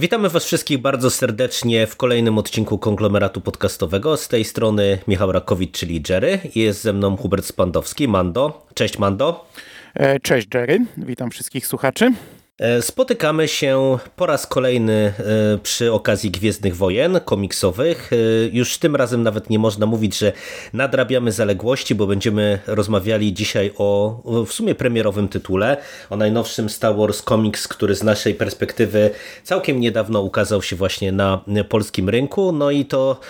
Witamy Was wszystkich bardzo serdecznie w kolejnym odcinku konglomeratu podcastowego. Z tej strony Michał Rakowicz, czyli Jerry. Jest ze mną Hubert Spandowski, Mando. Cześć Mando. E, cześć Jerry, witam wszystkich słuchaczy. E, spotykamy się po raz kolejny e, przy okazji Gwiezdnych Wojen komiksowych. E, już tym razem nawet nie można mówić, że nadrabiamy zaległości, bo będziemy rozmawiali dzisiaj o w sumie premierowym tytule, o najnowszym Star Wars Comics, który z naszej perspektywy całkiem niedawno ukazał się właśnie na polskim rynku. No i to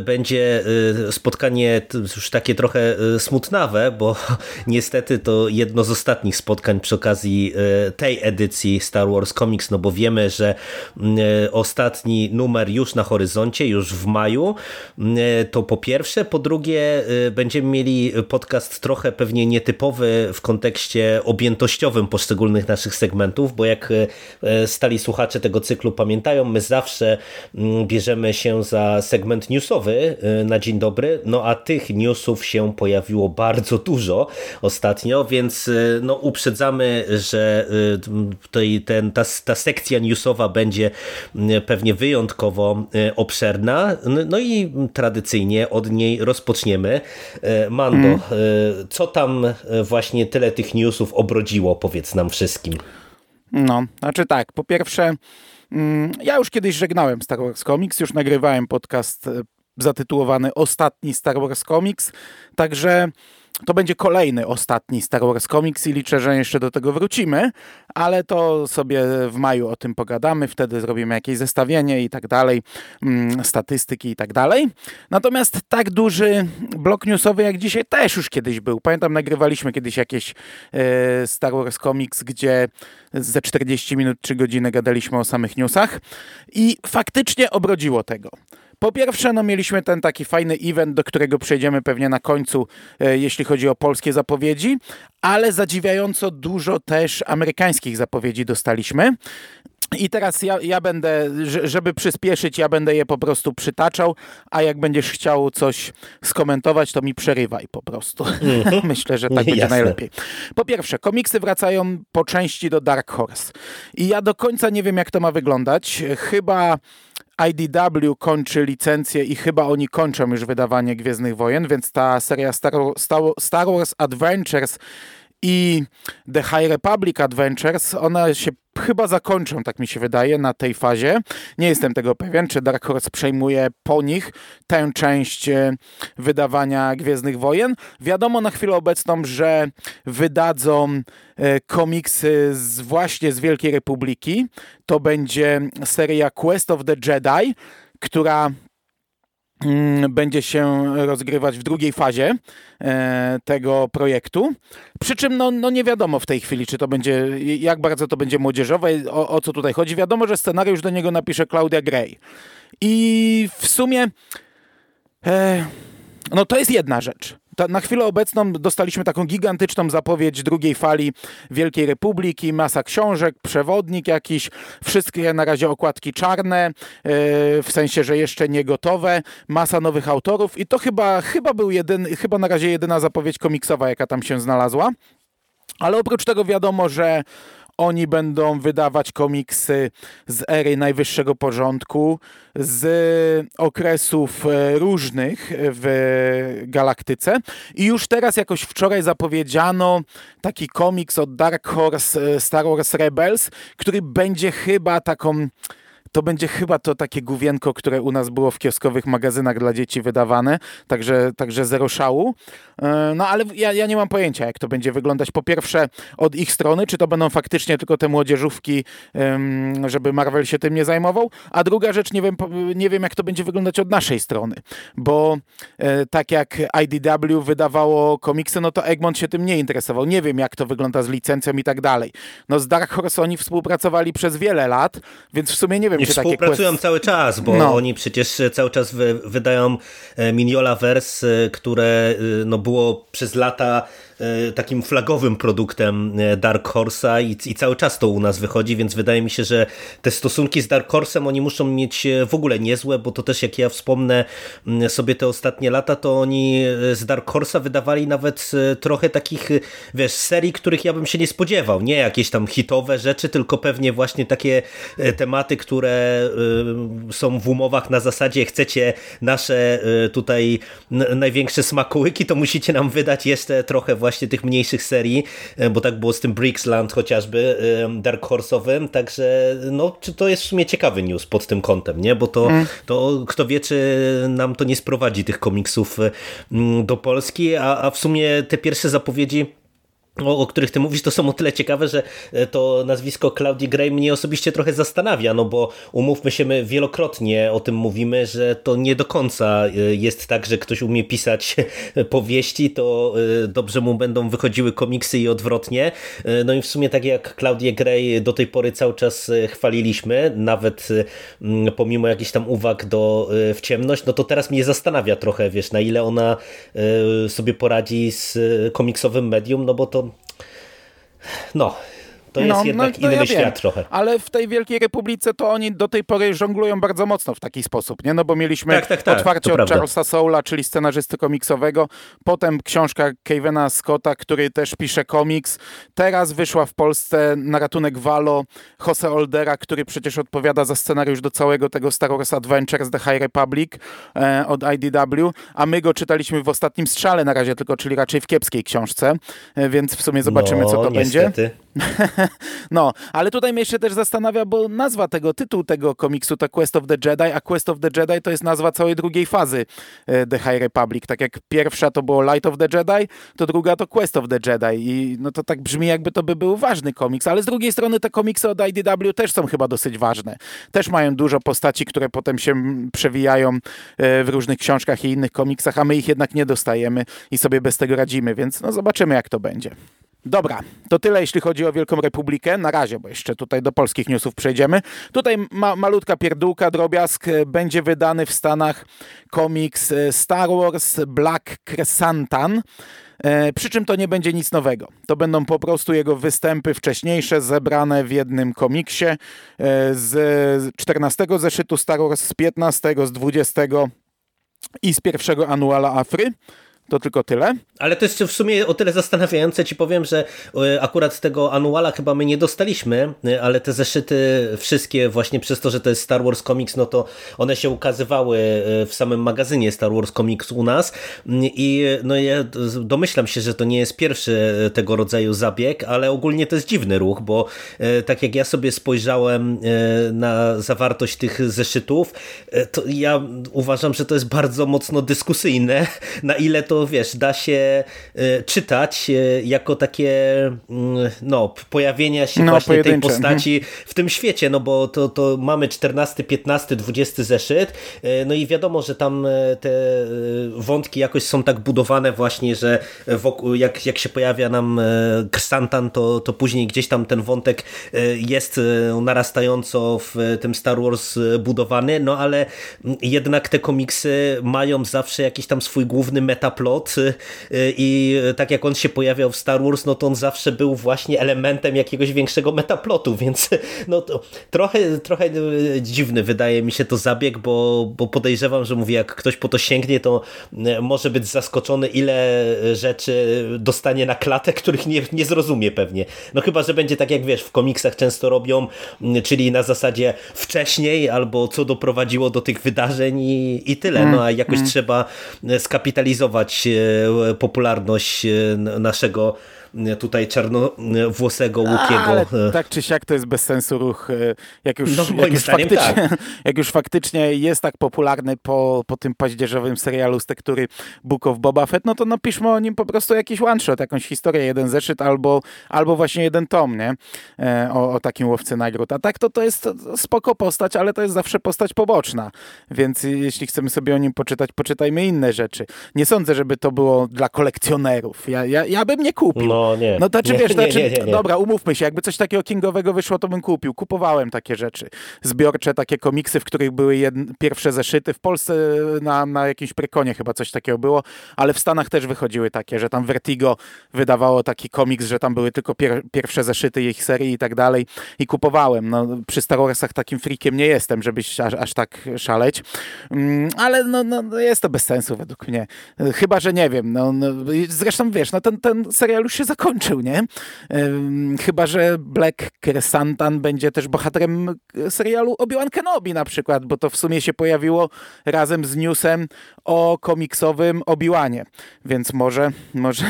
będzie spotkanie już takie trochę smutnawe, bo niestety to jedno z ostatnich spotkań przy okazji tej edycji Star Wars Comics, no bo wiemy, że mm, e, ostatni numer już na horyzoncie, już w maju, mm, e, to po pierwsze, po drugie e, będziemy mieli podcast trochę pewnie nietypowy w kontekście objętościowym poszczególnych naszych segmentów, bo jak stali słuchacze tego cyklu pamiętają, my zawsze mm, bierzemy się za segment newsowy na dzień dobry, no a tych newsów się pojawiło bardzo dużo ostatnio, więc no uprzedzamy, że tutaj ten, ta, ta sekcja newsowa będzie mm, pewnie wyjątkowo e, obszerna. No i tradycyjnie od niej rozpoczniemy. E, Mando, mm. co tam właśnie tyle tych newsów obrodziło, powiedz nam wszystkim. No, znaczy tak, po pierwsze, mm, ja już kiedyś żegnałem Star Wars Comics, już nagrywałem podcast zatytułowany Ostatni Star Wars Comics, także to będzie kolejny, ostatni Star Wars Comics i liczę, że jeszcze do tego wrócimy, ale to sobie w maju o tym pogadamy, wtedy zrobimy jakieś zestawienie i tak dalej, mm, statystyki i tak dalej. Natomiast tak duży blok newsowy jak dzisiaj też już kiedyś był. Pamiętam, nagrywaliśmy kiedyś jakieś e, Star Wars Comics, gdzie ze 40 minut, 3 godziny gadaliśmy o samych newsach i faktycznie obrodziło tego. Po pierwsze, no mieliśmy ten taki fajny event, do którego przejdziemy pewnie na końcu, e, jeśli chodzi o polskie zapowiedzi, ale zadziwiająco dużo też amerykańskich zapowiedzi dostaliśmy. I teraz ja, ja będę, żeby przyspieszyć, ja będę je po prostu przytaczał, a jak będziesz chciał coś skomentować, to mi przerywaj po prostu. Mhm. Myślę, że tak będzie Jasne. najlepiej. Po pierwsze, komiksy wracają po części do Dark Horse. I ja do końca nie wiem, jak to ma wyglądać. Chyba IDW kończy licencję i chyba oni kończą już wydawanie Gwiezdnych Wojen, więc ta seria Star, Star Wars Adventures i The High Republic Adventures, one się chyba zakończą, tak mi się wydaje, na tej fazie. Nie jestem tego pewien, czy Dark Horse przejmuje po nich tę część e, wydawania Gwiezdnych Wojen. Wiadomo na chwilę obecną, że wydadzą e, komiksy z, właśnie z Wielkiej Republiki. To będzie seria Quest of the Jedi, która będzie się rozgrywać w drugiej fazie e, tego projektu. Przy czym no, no nie wiadomo w tej chwili, czy to będzie, jak bardzo to będzie młodzieżowe, o, o co tutaj chodzi. Wiadomo, że scenariusz do niego napisze Claudia Gray. I w sumie e, no to jest jedna rzecz ta, na chwilę obecną dostaliśmy taką gigantyczną zapowiedź drugiej fali Wielkiej Republiki, masa książek, przewodnik jakiś, wszystkie na razie okładki czarne, yy, w sensie, że jeszcze nie gotowe, masa nowych autorów i to chyba, chyba był jedyny, chyba na razie jedyna zapowiedź komiksowa, jaka tam się znalazła. Ale oprócz tego wiadomo, że oni będą wydawać komiksy z ery najwyższego porządku, z okresów e, różnych w galaktyce. I już teraz, jakoś wczoraj zapowiedziano taki komiks od Dark Horse e, Star Wars Rebels, który będzie chyba taką to będzie chyba to takie główienko, które u nas było w kioskowych magazynach dla dzieci wydawane, także, także zero szału. E, no ale ja, ja nie mam pojęcia, jak to będzie wyglądać. Po pierwsze od ich strony, czy to będą faktycznie tylko te młodzieżówki, żeby Marvel się tym nie zajmował, a druga rzecz, nie wiem, nie wiem jak to będzie wyglądać od naszej strony, bo e, tak jak IDW wydawało komiksy, no to Egmont się tym nie interesował. Nie wiem, jak to wygląda z licencją i tak dalej. No z Dark Horse oni współpracowali przez wiele lat, więc w sumie nie wiem, I współpracują quest... cały czas, bo no. oni przecież cały czas wy, wydają e, Miniola Verse, które no, było przez lata takim flagowym produktem Dark Horse'a i, i cały czas to u nas wychodzi, więc wydaje mi się, że te stosunki z Dark Horse'em oni muszą mieć w ogóle niezłe, bo to też jak ja wspomnę sobie te ostatnie lata, to oni z Dark Horse'a wydawali nawet trochę takich, wiesz, serii, których ja bym się nie spodziewał. Nie jakieś tam hitowe rzeczy, tylko pewnie właśnie takie tematy, które są w umowach na zasadzie chcecie nasze tutaj największe smakołyki, to musicie nam wydać jeszcze trochę właśnie tych mniejszych serii, e, bo tak było z tym Brixland chociażby, Dark Horse'owym, także no, czy to jest w sumie ciekawy news pod tym kątem, nie? Bo to, mm. to kto wie, czy nam to nie sprowadzi tych komiksów do Polski, a, a w sumie te pierwsze zapowiedzi o, o, których ty mówisz, to są o tyle ciekawe, że e, to nazwisko Claudii Gray mnie osobiście trochę zastanawia, no bo umówmy się, my wielokrotnie o tym mówimy, że to nie do końca e, jest tak, że ktoś umie pisać powieści, to e, dobrze mu będą wychodziły komiksy i odwrotnie. No i w sumie tak jak Claudię Gray do tej pory cały czas chwaliliśmy, nawet pomimo jakichś tam uwag do w ciemność, no to teraz mnie zastanawia trochę, wiesz, na ile ona sobie poradzi z komiksowym medium, no bo to no, to jest no, jednak no, inny ja świat wiem. trochę. Ale w tej Wielkiej Republice to oni do tej pory żonglują bardzo mocno w taki sposób, nie? No bo mieliśmy tak, tak, tak, otwarcie od prawda. Charlesa Soula, czyli scenarzysty komiksowego, potem książka Kevena Scotta, który też pisze komiks. Teraz wyszła w Polsce na ratunek Valo Jose Oldera, który przecież odpowiada za scenariusz do całego tego Star Wars Adventures The High Republic e, od IDW, a my go czytaliśmy w ostatnim strzale na razie tylko, czyli raczej w kiepskiej książce, e, więc w sumie zobaczymy, no, co to niestety. będzie. no, ale tutaj mnie się też zastanawia, bo nazwa tego, tytuł tego komiksu to Quest of the Jedi, a Quest of the Jedi to jest nazwa całej drugiej fazy e, The High Republic. Tak jak pierwsza to było Light of the Jedi, to druga to Quest of the Jedi i no to tak brzmi jakby to by był ważny komiks, ale z drugiej strony te komiksy od IDW też są chyba dosyć ważne. Też mają dużo postaci, które potem się przewijają e, w różnych książkach i innych komiksach, a my ich jednak nie dostajemy i sobie bez tego radzimy, więc no zobaczymy jak to będzie. Dobra, to tyle jeśli chodzi o Wielką Republikę. Na razie, bo jeszcze tutaj do polskich newsów przejdziemy. Tutaj ma, malutka pierdółka, drobiazg. Będzie wydany w Stanach komiks e, Star Wars Black Crescentan. E, przy czym to nie będzie nic nowego. To będą po prostu jego występy wcześniejsze, zebrane w jednym komiksie e, z 14 zeszytu Star Wars, z 15, z 20 i z pierwszego anuala Afry. To tylko tyle. Ale to jest w sumie o tyle zastanawiające, ci powiem, że e, akurat tego anuala chyba my nie dostaliśmy, e, ale te zeszyty wszystkie właśnie przez to, że to jest Star Wars Comics, no to one się ukazywały e, w samym magazynie Star Wars Comics u nas i no ja domyślam się, że to nie jest pierwszy tego rodzaju zabieg, ale ogólnie to jest dziwny ruch, bo tak jak ja sobie spojrzałem na zawartość tych zeszytów, to ja uważam, że to jest bardzo mocno dyskusyjne, na ile to to wiesz, da się e, czytać e, jako takie mm, no, pojawienia się no, właśnie tej postaci mhm. w tym świecie, no bo to, to mamy 14, 15, 20 zeszyt, e, no i wiadomo, że tam te wątki jakoś są tak budowane właśnie, że wokół, jak, jak się pojawia nam Krsantan, to, to później gdzieś tam ten wątek jest narastająco w tym Star Wars budowany, no ale jednak te komiksy mają zawsze jakiś tam swój główny metaplot plot y, i tak jak on się pojawiał w Star Wars, no to on zawsze był właśnie elementem jakiegoś większego metaplotu, więc no to trochę, trochę y, dziwny wydaje mi się to zabieg, bo, bo podejrzewam, że mówię, jak ktoś po to sięgnie, to y, może być zaskoczony, ile rzeczy dostanie na klatę, których nie, nie zrozumie pewnie. No chyba, że będzie tak jak wiesz, w komiksach często robią, czyli na zasadzie wcześniej, albo co doprowadziło do tych wydarzeń i, i tyle. No a jakoś mm. trzeba skapitalizować E, popularność e, naszego tutaj czarnowłosego Łukiego. Ale tak czy siak to jest bez sensu ruch. E, jak już, no, jak, już faktycznie, tak. jak już faktycznie jest tak popularny po, po tym paździerzowym serialu z tektury Book of Boba Fett, no to napiszmy o nim po prostu jakiś one-shot, jakąś historię, jeden zeszyt albo, albo właśnie jeden tom, nie? E, o, o takim łowcy nagród. A tak to to jest spoko postać, ale to jest zawsze postać poboczna. Więc jeśli chcemy sobie o nim poczytać, poczytajmy inne rzeczy. Nie sądzę, żeby to było dla kolekcjonerów. Ja, ja, ja bym nie kupił. No No nie. No to czy wiesz, nie, nie, nie, dobra, umówmy się, jakby coś takiego kingowego wyszło, to bym kupił. Kupowałem takie rzeczy. Zbiorcze takie komiksy, w których były jedne, pierwsze zeszyty. W Polsce na, na jakimś prekonie chyba coś takiego było, ale w Stanach też wychodziły takie, że tam Vertigo wydawało taki komiks, że tam były tylko pier, pierwsze zeszyty ich serii i tak dalej. I kupowałem. No, przy Star Warsach takim freakiem nie jestem, żebyś aż, aż tak szaleć. Mm, ale no, no, jest to bez sensu według mnie. Chyba, że nie wiem. No, no, zresztą wiesz, no ten, ten serial już się zakończył, nie? Chyba, że Black Kersantan będzie też bohaterem serialu Obi-Wan Kenobi na przykład, bo to w sumie się pojawiło razem z newsem o komiksowym Obi-Wanie. Więc może, może...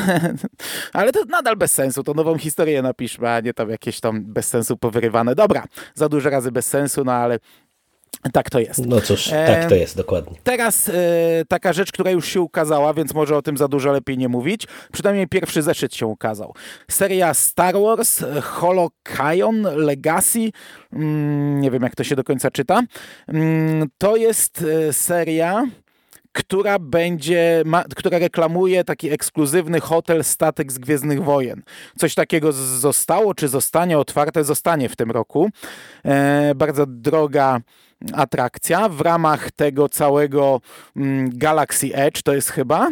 Ale to nadal bez sensu. To nową historię napiszmy, a nie tam jakieś tam bez sensu powyrywane. Dobra, za dużo razy bez sensu, no ale tak to jest. No cóż, tak to jest, dokładnie. Teraz e, taka rzecz, która już się ukazała, więc może o tym za dużo lepiej nie mówić. Przynajmniej pierwszy zeszyt się ukazał. Seria Star Wars Holokion Legacy, mm, nie wiem jak to się do końca czyta. Mm, to jest e, seria która będzie, ma, która reklamuje taki ekskluzywny hotel statek z Gwiezdnych Wojen. Coś takiego zostało, czy zostanie otwarte, zostanie w tym roku. E, bardzo droga atrakcja w ramach tego całego mm, Galaxy Edge, to jest chyba.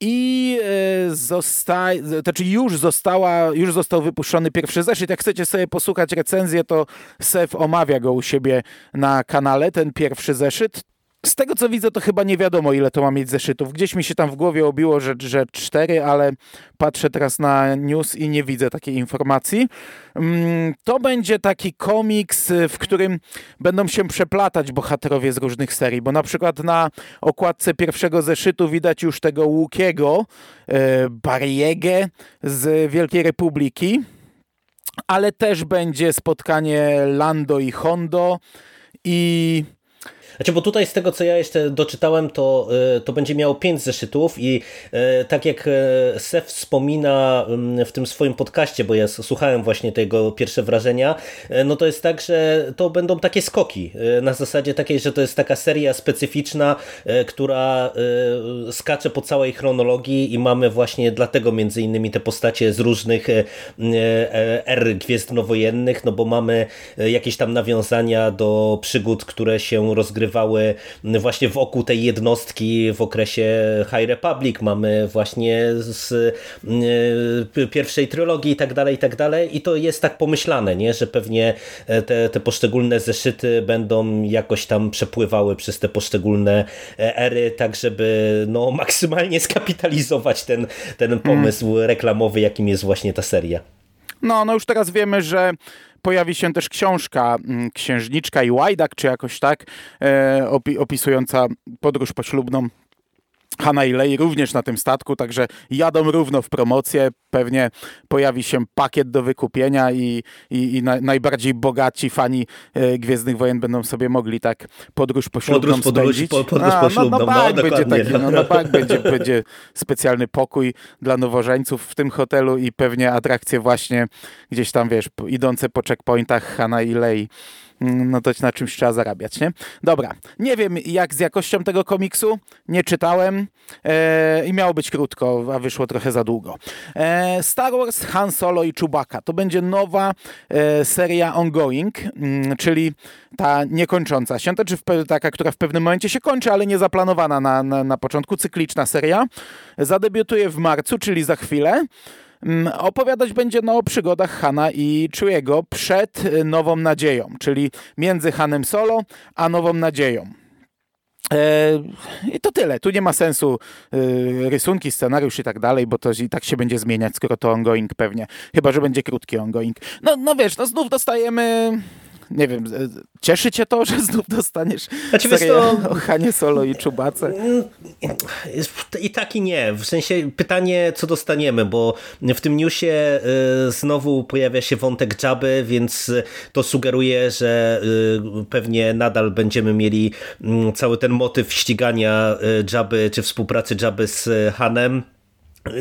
I e, zosta, znaczy już, została, już został wypuszczony pierwszy zeszyt. Jak chcecie sobie posłuchać recenzję, to Sef omawia go u siebie na kanale, ten pierwszy zeszyt. Z tego co widzę, to chyba nie wiadomo, ile to ma mieć zeszytów. Gdzieś mi się tam w głowie obiło, że, że cztery, ale patrzę teraz na news i nie widzę takiej informacji. Mm, to będzie taki komiks, w którym będą się przeplatać bohaterowie z różnych serii, bo na przykład na okładce pierwszego zeszytu widać już tego Łukiego, e, Bariegę z Wielkiej Republiki, ale też będzie spotkanie Lando i Hondo i znaczy, bo tutaj z tego, co ja jeszcze doczytałem, to, e, to będzie miało pięć zeszytów i e, tak jak e, Sef wspomina mm, w tym swoim podcaście, bo ja słuchałem właśnie tego pierwsze wrażenia, no to jest tak, że to będą takie skoki. Na zasadzie takiej, że to jest taka seria specyficzna, która skacze po całej chronologii i mamy właśnie dlatego między innymi te postacie z różnych er gwiezdnowojennych, no bo mamy jakieś tam nawiązania do przygód, które się rozgrywają rozgrywały właśnie wokół tej jednostki w okresie High Republic. Mamy właśnie z e, pierwszej trylogii i tak dalej, i tak dalej. I to jest tak pomyślane, nie? że pewnie e, te, te poszczególne zeszyty będą jakoś tam przepływały przez te poszczególne e, ery, tak żeby no, maksymalnie skapitalizować ten, ten pomysł mm. reklamowy, jakim jest właśnie ta seria. No, no już teraz wiemy, że pojawi się też książka mm, Księżniczka i Łajdak, czy jakoś tak, e, opisująca podróż poślubną Hanna i Lei również na tym statku, także jadą równo w promocję. Pewnie pojawi się pakiet do wykupienia i, i, i na, najbardziej bogaci fani e, Gwiezdnych Wojen będą sobie mogli tak podróż poślubną podróż, spędzić. Podróż, podróż A, poślubną, no, no, no, będzie taki, no, no tak, będzie, będzie specjalny pokój dla nowożeńców w tym hotelu i pewnie atrakcje właśnie gdzieś tam, wiesz, idące po checkpointach Hanna i Lei no to na czymś trzeba zarabiać, nie? Dobra, nie wiem jak z jakością tego komiksu, nie czytałem e, i miało być krótko, a wyszło trochę za długo. E, Star Wars, Han Solo i Chewbacca to będzie nowa e, seria ongoing, mm, czyli ta niekończąca się, czy taka, która w pewnym momencie się kończy, ale nie zaplanowana na, na, na początku, cykliczna seria. Zadebiutuje w marcu, czyli za chwilę. Mm, opowiadać będzie no, o przygodach Hana i Chewiego przed y, Nową Nadzieją, czyli między Hanem Solo a Nową Nadzieją. E, I to tyle. Tu nie ma sensu y, rysunki, scenariusz i tak dalej, bo to i tak się będzie zmieniać, skoro to ongoing pewnie. Chyba, że będzie krótki ongoing. No, no wiesz, no znów dostajemy nie wiem, cieszy cię to, że znów dostaniesz znaczy, serię to... o Hanie Solo i Czubace? I tak i nie. W sensie pytanie, co dostaniemy, bo w tym newsie y, znowu pojawia się wątek Jabby, więc to sugeruje, że pewnie nadal będziemy mieli mm, cały ten motyw ścigania Jabby, czy współpracy Jabby z Hanem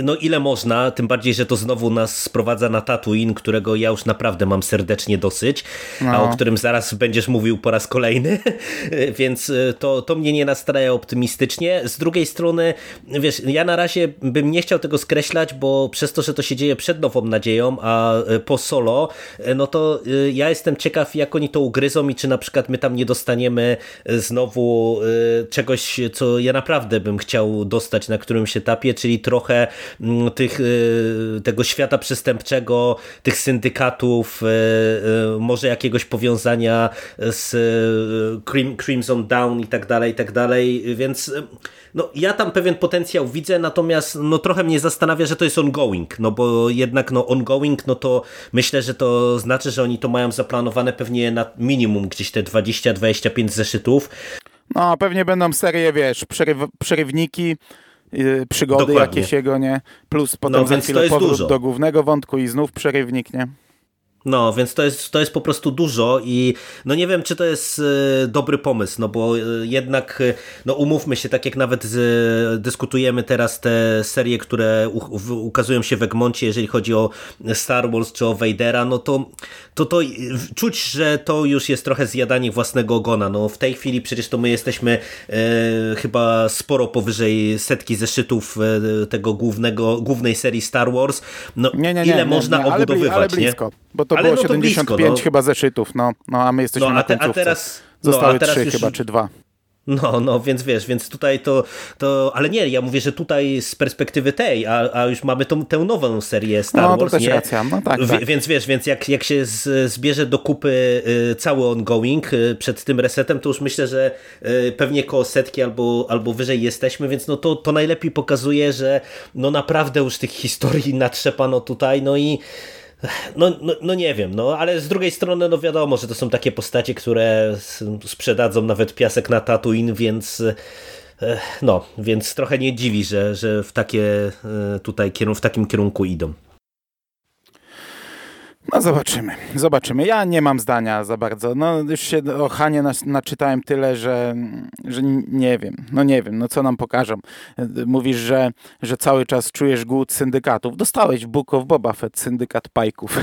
no ile można, tym bardziej, że to znowu nas sprowadza na Tatooine, którego ja już naprawdę mam serdecznie dosyć, no. a o którym zaraz będziesz mówił po raz kolejny, więc e, to, to mnie nie nastraja optymistycznie. Z drugiej strony, wiesz, ja na razie bym nie chciał tego skreślać, bo przez to, że to się dzieje przed Nową Nadzieją, a e, po Solo, e, no to ja jestem ciekaw, jak oni to ugryzą i czy na przykład my tam nie dostaniemy znowu czegoś, co ja naprawdę bym chciał dostać na którymś etapie, czyli trochę tych, y, tego świata przestępczego, tych syndykatów, y, y, może jakiegoś powiązania z Crimson Down i tak dalej, i tak dalej, więc no, ja tam pewien potencjał widzę, natomiast no, trochę mnie zastanawia, że to jest ongoing, no bo jednak no, ongoing, no to myślę, że to znaczy, że oni to mają zaplanowane pewnie na minimum gdzieś te 20-25 zeszytów. No, pewnie będą serie, wiesz, przeryw przerywniki, przygody Dokładnie. jakieś jego, nie? Plus potem no, za chwilę powrót dużo. do głównego wątku i znów przerywnik, nie? No, więc to jest, to jest po prostu dużo i no nie wiem, czy to jest e, dobry pomysł, no bo e, jednak, e, no umówmy się, tak jak nawet dyskutujemy teraz te serie, które ukazują się w Egmoncie, jeżeli chodzi o Star Wars czy o Vadera, no to, to, to czuć, że to już jest trochę zjadanie własnego ogona. No w tej chwili przecież to my jesteśmy e, chyba sporo powyżej setki zeszytów tego głównego, głównej serii Star Wars. No nie, nie, nie, ile można obudowywać, ale, blisko, nie? To ale było no 75 blisko, no. chyba zeszytów, no, no a my jesteśmy no, a te, na końcówce. A teraz, Zostały no, trzy już... chyba, czy dwa. No, no, więc wiesz, więc tutaj to, to, ale nie, ja mówię, że tutaj z perspektywy tej, a, a już mamy tą, tę nową serię Star no, Wars, to też nie? racja, no tak, tak. Więc wiesz, więc jak, jak się z, zbierze do kupy y, cały ongoing y, przed tym resetem, to już myślę, że y, pewnie koło setki albo, albo wyżej jesteśmy, więc no to, to najlepiej pokazuje, że no naprawdę już tych historii natrzepano tutaj, no i no, no, no, nie wiem, no ale z drugiej strony no wiadomo, że to są takie postacie, które sprzedadzą nawet piasek na Tatooine, więc e, no, więc trochę nie dziwi, że, że w takie e, tutaj w takim kierunku idą. No zobaczymy, zobaczymy. Ja nie mam zdania za bardzo. No już się o Hanie naczytałem tyle, że, że nie wiem. No nie wiem, no co nam pokażą. Mówisz, że, że cały czas czujesz głód syndykatów. Dostałeś Book of Boba Fett syndykat pajków.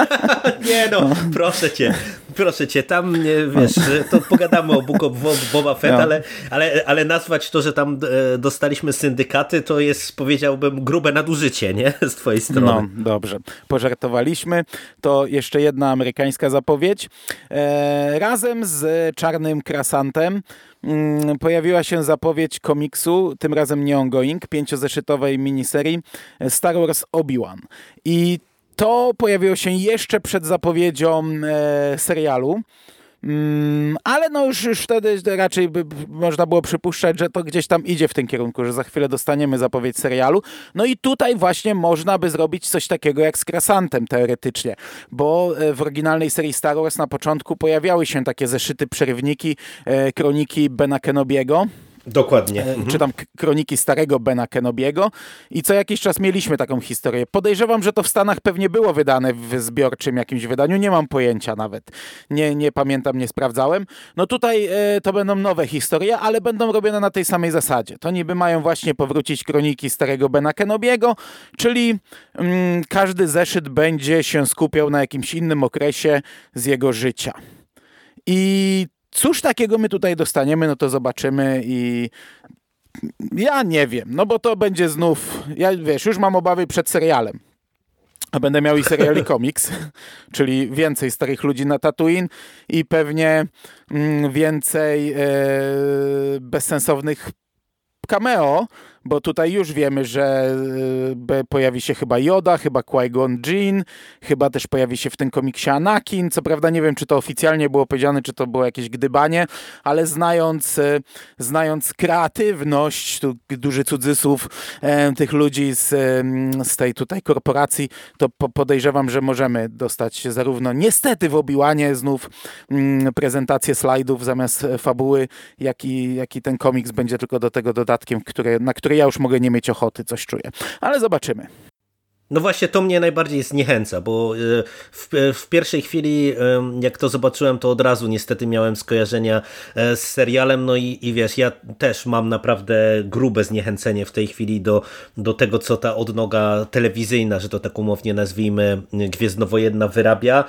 nie no, no, proszę cię, proszę cię, tam nie, wiesz, to pogadamy o Book of Boba Fett, no. ale, ale, ale nazwać to, że tam e, dostaliśmy syndykaty, to jest, powiedziałbym, grube nadużycie, nie? Z twojej strony. No, dobrze. Pożartowaliśmy. To jeszcze jedna amerykańska zapowiedź. E, razem z Czarnym Krasantem mm, pojawiła się zapowiedź komiksu, tym razem nie ongoing, pięciozeszytowej miniserii Star Wars Obi-Wan. I to pojawiło się jeszcze przed zapowiedzią e, serialu. Mm, ale no już, już wtedy raczej by można było przypuszczać, że to gdzieś tam idzie w tym kierunku, że za chwilę dostaniemy zapowiedź serialu. No i tutaj właśnie można by zrobić coś takiego jak z Krasantem teoretycznie, bo e, w oryginalnej serii Star Wars na początku pojawiały się takie zeszyty przerywniki, e, kroniki Bena Kenobiego, Dokładnie. E, mhm. Czy tam kroniki starego Bena Kenobiego i co jakiś czas mieliśmy taką historię. Podejrzewam, że to w Stanach pewnie było wydane w zbiorczym jakimś wydaniu, nie mam pojęcia nawet. Nie, nie pamiętam, nie sprawdzałem. No tutaj e, to będą nowe historie, ale będą robione na tej samej zasadzie. To niby mają właśnie powrócić kroniki starego Bena Kenobiego, czyli mm, każdy zeszyt będzie się skupiał na jakimś innym okresie z jego życia. I Cóż takiego my tutaj dostaniemy, no to zobaczymy i ja nie wiem, no bo to będzie znów, ja wiesz, już mam obawy przed serialem. A będę miał i serial i komiks, czyli więcej starych ludzi na Tatooine i pewnie mm, więcej e, bezsensownych cameo, bo tutaj już wiemy, że y, pojawi się chyba Yoda, chyba Qui-Gon Jinn, chyba też pojawi się w tym komiksie Anakin. Co prawda nie wiem, czy to oficjalnie było powiedziane, czy to było jakieś gdybanie, ale znając, y, znając kreatywność, tu duży cudzysłów e, tych ludzi z, z tej tutaj korporacji, to podejrzewam, że możemy dostać zarówno niestety w Obiłanie znów prezentację slajdów zamiast fabuły, jak i, jak i ten komiks będzie tylko do tego dodatkiem, który, na który ja już mogę nie mieć ochoty, coś czuję. Ale zobaczymy. No właśnie to mnie najbardziej zniechęca, bo e, w, e, w, pierwszej chwili jak to zobaczyłem, to od razu niestety miałem skojarzenia e, z serialem, no i, i wiesz, ja też mam naprawdę grube zniechęcenie w tej chwili do, do tego, co ta odnoga telewizyjna, że to tak umownie nazwijmy, Gwiezdnowojenna wyrabia.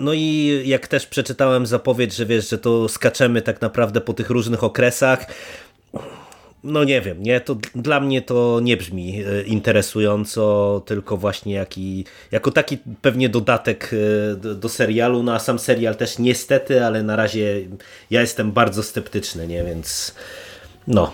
No i jak też przeczytałem zapowiedź, że wiesz, że to skaczemy tak naprawdę po tych różnych okresach, no nie wiem, nie? To dla mnie to nie brzmi e, interesująco, tylko właśnie jaki, jako taki pewnie dodatek e, do, do, serialu, no a sam serial też niestety, ale na razie ja jestem bardzo sceptyczny, nie? Więc no,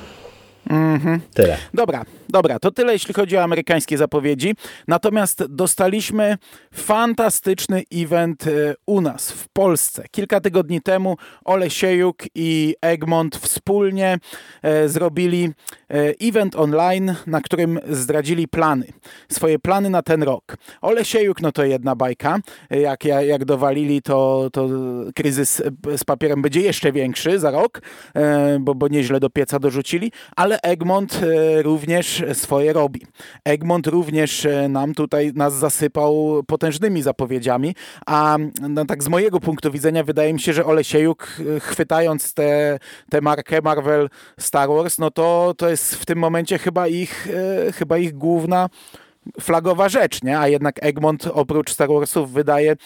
Mhm. Tyle. Dobra, dobra, to tyle jeśli chodzi o amerykańskie zapowiedzi. Natomiast dostaliśmy fantastyczny event e, u nas, w Polsce. Kilka tygodni temu Ole Siejuk i Egmont wspólnie e, zrobili e, event online, na którym zdradzili plany. Swoje plany na ten rok. Ole Siejuk, no to jedna bajka. Jak, jak dowalili, to, to kryzys z papierem będzie jeszcze większy za rok, bo, bo nieźle do pieca dorzucili, ale Egmont e, swoje robi. Egmont również e, nam tutaj nas zasypał potężnymi zapowiedziami, a no, tak z mojego punktu widzenia wydaje mi się, że Olesiejuk e, chwytając tę te, te markę Marvel Star Wars, no to, to jest w tym momencie chyba ich, chyba ich główna flagowa rzecz, nie? A jednak Egmont oprócz Star Warsów wydaje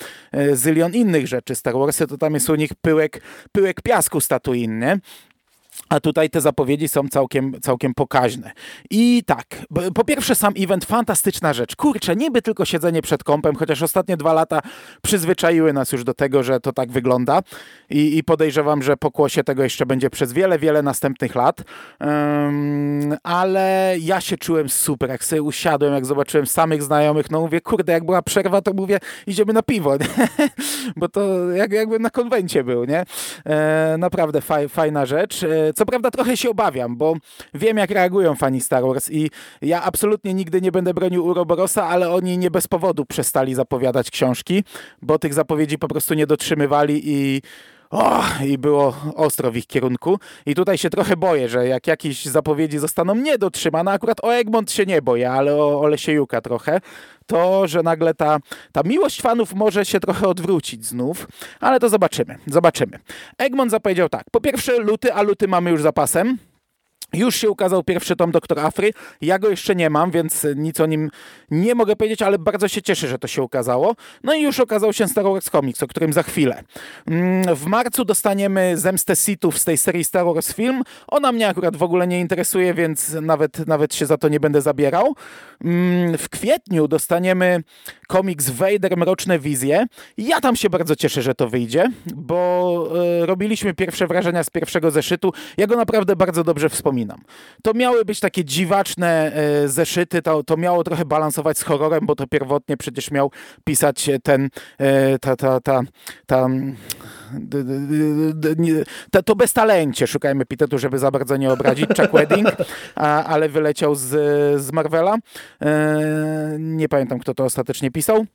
zylion innych rzeczy. Star Warsy to tam jest u nich pyłek, pyłek piasku statuinny. A tutaj te zapowiedzi są całkiem, całkiem pokaźne. I tak, po pierwsze sam event, fantastyczna rzecz. Kurczę, niby tylko siedzenie przed kąpem, chociaż ostatnie dwa lata przyzwyczaiły nas już do tego, że to tak wygląda i, i podejrzewam, że pokłosie tego jeszcze będzie przez wiele, wiele następnych lat. Um, ale ja się czułem super, jak sobie usiadłem, jak zobaczyłem samych znajomych, no mówię, kurde, jak była przerwa, to mówię, idziemy na piwo, bo to jak, jakbym na konwencie był, nie? E, naprawdę faj, fajna rzecz. E, co prawda trochę się obawiam, bo wiem jak reagują fani Star Wars i ja absolutnie nigdy nie będę bronił Uroborosa, ale oni nie bez powodu przestali zapowiadać książki, bo tych zapowiedzi po prostu nie dotrzymywali i o, i było ostro w ich kierunku. I tutaj się trochę boję, że jak jakieś zapowiedzi zostaną niedotrzymane, akurat o Egmont się nie boję, ale o, o Lesiejuka trochę, to, że nagle ta, ta miłość fanów może się trochę odwrócić znów, ale to zobaczymy, zobaczymy. Egmont zapowiedział tak, po pierwsze luty, a luty mamy już zapasem, już się ukazał pierwszy tom Doktor Afry. Ja go jeszcze nie mam, więc nic o nim nie mogę powiedzieć, ale bardzo się cieszę, że to się ukazało. No i już okazał się Star Wars Comics, o którym za chwilę. Mm, w marcu dostaniemy Zemstę Sithów z tej serii Star Wars Film. Ona mnie akurat w ogóle nie interesuje, więc nawet, nawet się za to nie będę zabierał. Mm, w kwietniu dostaniemy komiks Vader Mroczne Wizje. Ja tam się bardzo cieszę, że to wyjdzie, bo e, robiliśmy pierwsze wrażenia z pierwszego zeszytu. Ja go naprawdę bardzo dobrze wspominam. To miały być takie dziwaczne e, zeszyty, to, to miało trochę balansować z horrorem, bo to pierwotnie przecież miał pisać ten, e, ta, ta, ta, ta to, to bez talencie, szukajmy epitetu, żeby za bardzo nie obrazić, Chuck Wedding, a, ale wyleciał z, z Marvela. E, nie pamiętam, kto to ostatecznie pisał.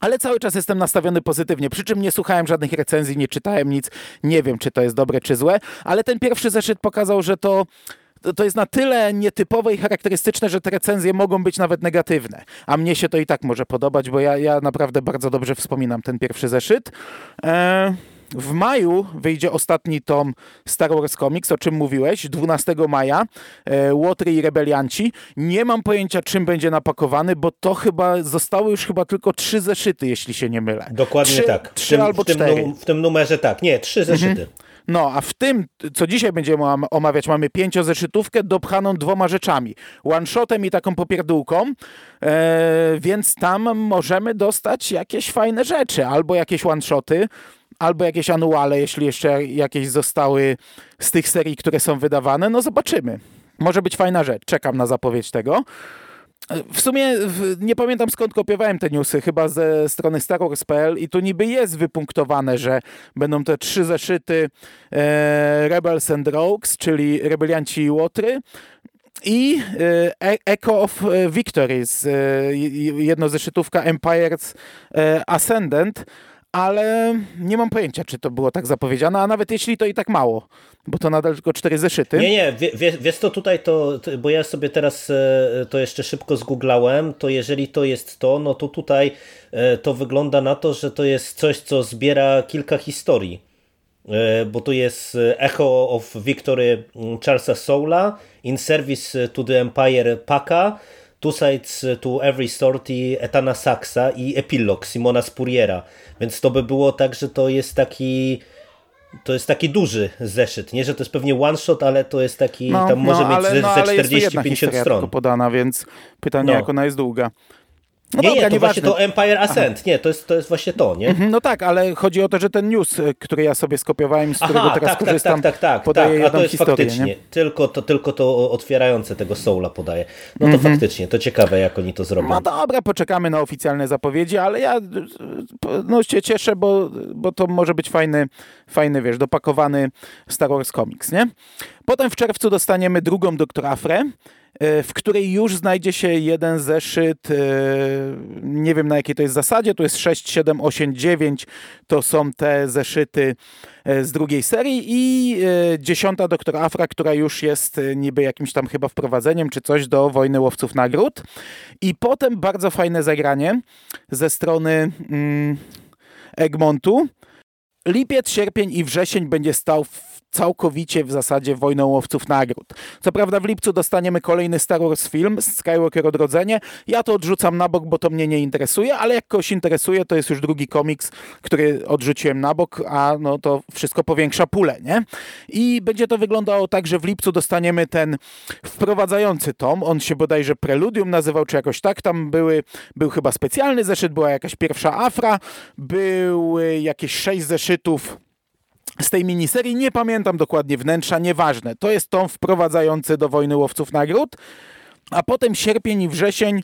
Ale cały czas jestem nastawiony pozytywnie, przy czym nie słuchałem żadnych recenzji, nie czytałem nic, nie wiem, czy to jest dobre, czy złe, ale ten pierwszy zeszyt pokazał, że to to jest na tyle nietypowe i charakterystyczne, że te recenzje mogą być nawet negatywne. A mnie się to i tak może podobać, bo ja, ja naprawdę bardzo dobrze wspominam ten pierwszy zeszyt. Eee... W maju wyjdzie ostatni tom Star Wars Comics, o czym mówiłeś, 12 maja, e, Łotry i Rebelianci. Nie mam pojęcia, czym będzie napakowany, bo to chyba zostały już chyba tylko trzy zeszyty, jeśli się nie mylę. Dokładnie trzy, tak. Trzy tym, albo w tym, cztery. w tym numerze tak, nie, trzy zeszyty. Mhm. No, a w tym, co dzisiaj będziemy omawiać, mamy pięciozeszytówkę dopchaną dwoma rzeczami. One-shotem i taką popierdółką, e, więc tam możemy dostać jakieś fajne rzeczy. Albo jakieś one-shoty, albo jakieś anuale, jeśli jeszcze jakieś zostały z tych serii, które są wydawane. No zobaczymy. Może być fajna rzecz. Czekam na zapowiedź tego. W sumie nie pamiętam skąd kopiowałem te newsy, chyba ze strony StarWars.pl i tu niby jest wypunktowane, że będą te trzy zeszyty e, Rebels and Rogues, czyli Rebelianci i Łotry i e, Echo of Victories, e, jednozeszytówka Empire's Ascendant, ale nie mam pojęcia, czy to było tak zapowiedziane, a nawet jeśli to i tak mało, bo to nadal tylko cztery zeszyty. Nie, nie, wie, wiesz to tutaj to, bo ja sobie teraz e, to jeszcze szybko zgooglałem, to jeżeli to jest to, no to tutaj e, to wygląda na to, że to jest coś, co zbiera kilka historii, e, bo tu jest Echo of Victory mm, Charlesa Soula, In Service to the Empire Paka, Two Sides to Every Story Etana Saxa i epilog Simona Spuriera. Więc to by było tak, że to jest taki to jest taki duży zeszyt. Nie, że to jest pewnie one shot, ale to jest taki, no, tam może no, mieć ale, ze, no, ze 40-50 stron. podana, więc pytanie, no. jak ona jest długa. No nie, dobra, nie, to właśnie to Empire Ascent, Aha. nie, to jest, to jest właśnie to, nie? Mhm, no tak, ale chodzi o to, że ten news, y, który ja sobie skopiowałem, z którego Aha, teraz tak, tak korzystam, tak, tak, tak, podaje tak, a to jest historię, faktycznie, nie? Tylko, to, tylko to otwierające tego Soula podaje. No to mhm. faktycznie, to ciekawe, jak oni to zrobią. No dobra, poczekamy na oficjalne zapowiedzi, ale ja no, się cieszę, bo, bo to może być fajny, fajny, wiesz, dopakowany Star Wars Comics, nie? Potem w czerwcu dostaniemy drugą Doktor Afrę, w której już znajdzie się jeden zeszyt, e, nie wiem na jakiej to jest zasadzie, to jest 6, 7, 8, 9, to są te zeszyty e, z drugiej serii i dziesiąta Doktor Afra, która już jest niby jakimś tam chyba wprowadzeniem czy coś do Wojny Łowców Nagród. I potem bardzo fajne zagranie ze strony mm, Egmontu. Lipiec, sierpień i wrzesień będzie stał w całkowicie w zasadzie wojną łowców nagród. Co prawda w lipcu dostaniemy kolejny Star Wars film, Skywalker Odrodzenie. Ja to odrzucam na bok, bo to mnie nie interesuje, ale jak kogoś interesuje, to jest już drugi komiks, który odrzuciłem na bok, a no to wszystko powiększa pulę, nie? I będzie to wyglądało tak, że w lipcu dostaniemy ten wprowadzający tom, on się bodajże Preludium nazywał, czy jakoś tak, tam były, był chyba specjalny zeszyt, była jakaś pierwsza afra, były jakieś sześć zeszytów z tej miniserii. Nie pamiętam dokładnie wnętrza, nieważne. To jest tom wprowadzający do Wojny Łowców Nagród. A potem sierpień i wrzesień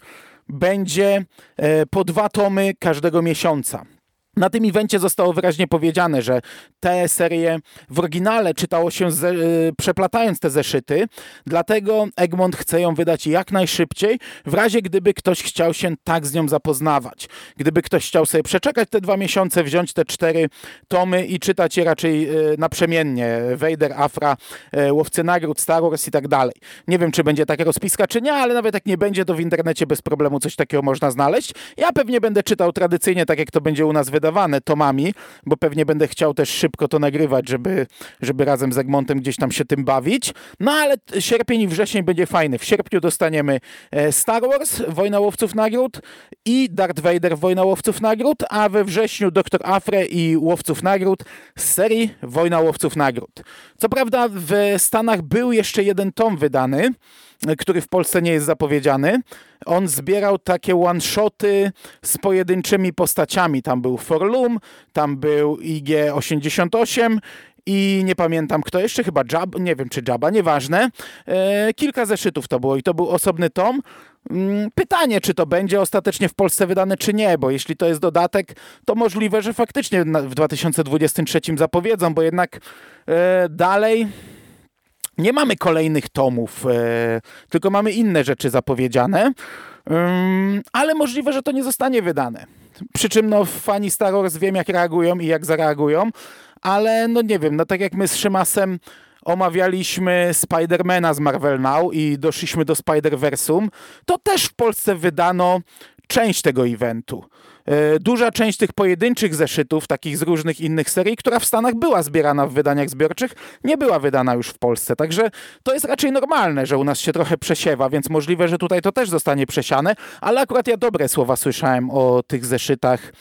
będzie e, po dwa tomy każdego miesiąca. Na tym evencie zostało wyraźnie powiedziane, że te serie w oryginale czytało się y, przeplatając te zeszyty, dlatego Egmont chce ją wydać jak najszybciej, w razie gdyby ktoś chciał się tak z nią zapoznawać. Gdyby ktoś chciał sobie przeczekać te dwa miesiące, wziąć te cztery tomy i czytać je raczej y, naprzemiennie. Vader, Afra, y, Łowcy Nagród, Star Wars i tak dalej. Nie wiem, czy będzie taka rozpiska, czy nie, ale nawet jak nie będzie, to w internecie bez problemu coś takiego można znaleźć. Ja pewnie będę czytał tradycyjnie, tak jak to będzie u nas wydawane, wydawane tomami, bo pewnie będę chciał też szybko to nagrywać, żeby, żeby razem z Egmontem gdzieś tam się tym bawić. No ale sierpień i wrzesień będzie fajny. W sierpniu dostaniemy e, Star Wars, Wojna Łowców Nagród i Darth Vader, Wojna Łowców Nagród, a we wrześniu Doktor Afre i Łowców Nagród z serii Wojna Łowców Nagród. Co prawda w Stanach był jeszcze jeden tom wydany, który w Polsce nie jest zapowiedziany. On zbierał takie one-shoty z pojedynczymi postaciami. Tam był Forlum, tam był IG-88 i nie pamiętam kto jeszcze, chyba Jab, nie wiem czy Jabba, nieważne. E, kilka zeszytów to było i to był osobny tom. Mm, pytanie, czy to będzie ostatecznie w Polsce wydane, czy nie, bo jeśli to jest dodatek, to możliwe, że faktycznie w 2023 zapowiedzą, bo jednak e, dalej nie mamy kolejnych tomów, e, tylko mamy inne rzeczy zapowiedziane, ale możliwe, że to nie zostanie wydane. Przy czym no, fani Star Wars wiem, jak reagują i jak zareagują, ale no nie wiem, no tak jak my z Szymasem omawialiśmy Spidermana z Marvel Now i doszliśmy do Spider-Versum, to też w Polsce wydano część tego eventu. E, duża część tych pojedynczych zeszytów, takich z różnych innych serii, która w Stanach była zbierana w wydaniach zbiorczych, nie była wydana już w Polsce. Także to jest raczej normalne, że u nas się trochę przesiewa, więc możliwe, że tutaj to też zostanie przesiane, ale akurat ja dobre słowa słyszałem o tych zeszytach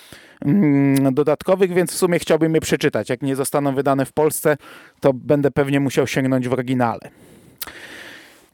mm, dodatkowych, więc w sumie chciałbym je przeczytać. Jak nie zostaną wydane w Polsce, to będę pewnie musiał sięgnąć w oryginale.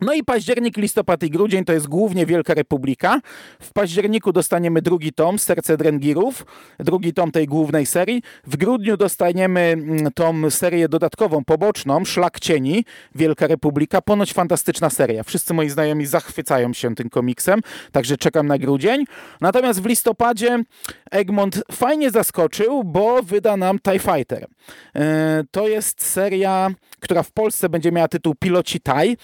No i październik, listopad i grudzień to jest głównie Wielka Republika. W październiku dostaniemy drugi tom, Serce Drengirów, drugi tom tej głównej serii. W grudniu dostaniemy mm, tą serię dodatkową, poboczną, Szlak Cieni, Wielka Republika. Ponoć fantastyczna seria. Wszyscy moi znajomi zachwycają się tym komiksem, także czekam na grudzień. Natomiast w listopadzie Egmont fajnie zaskoczył, bo wyda nam TIE Fighter. E, to jest seria, która w Polsce będzie miała tytuł Piloci TIE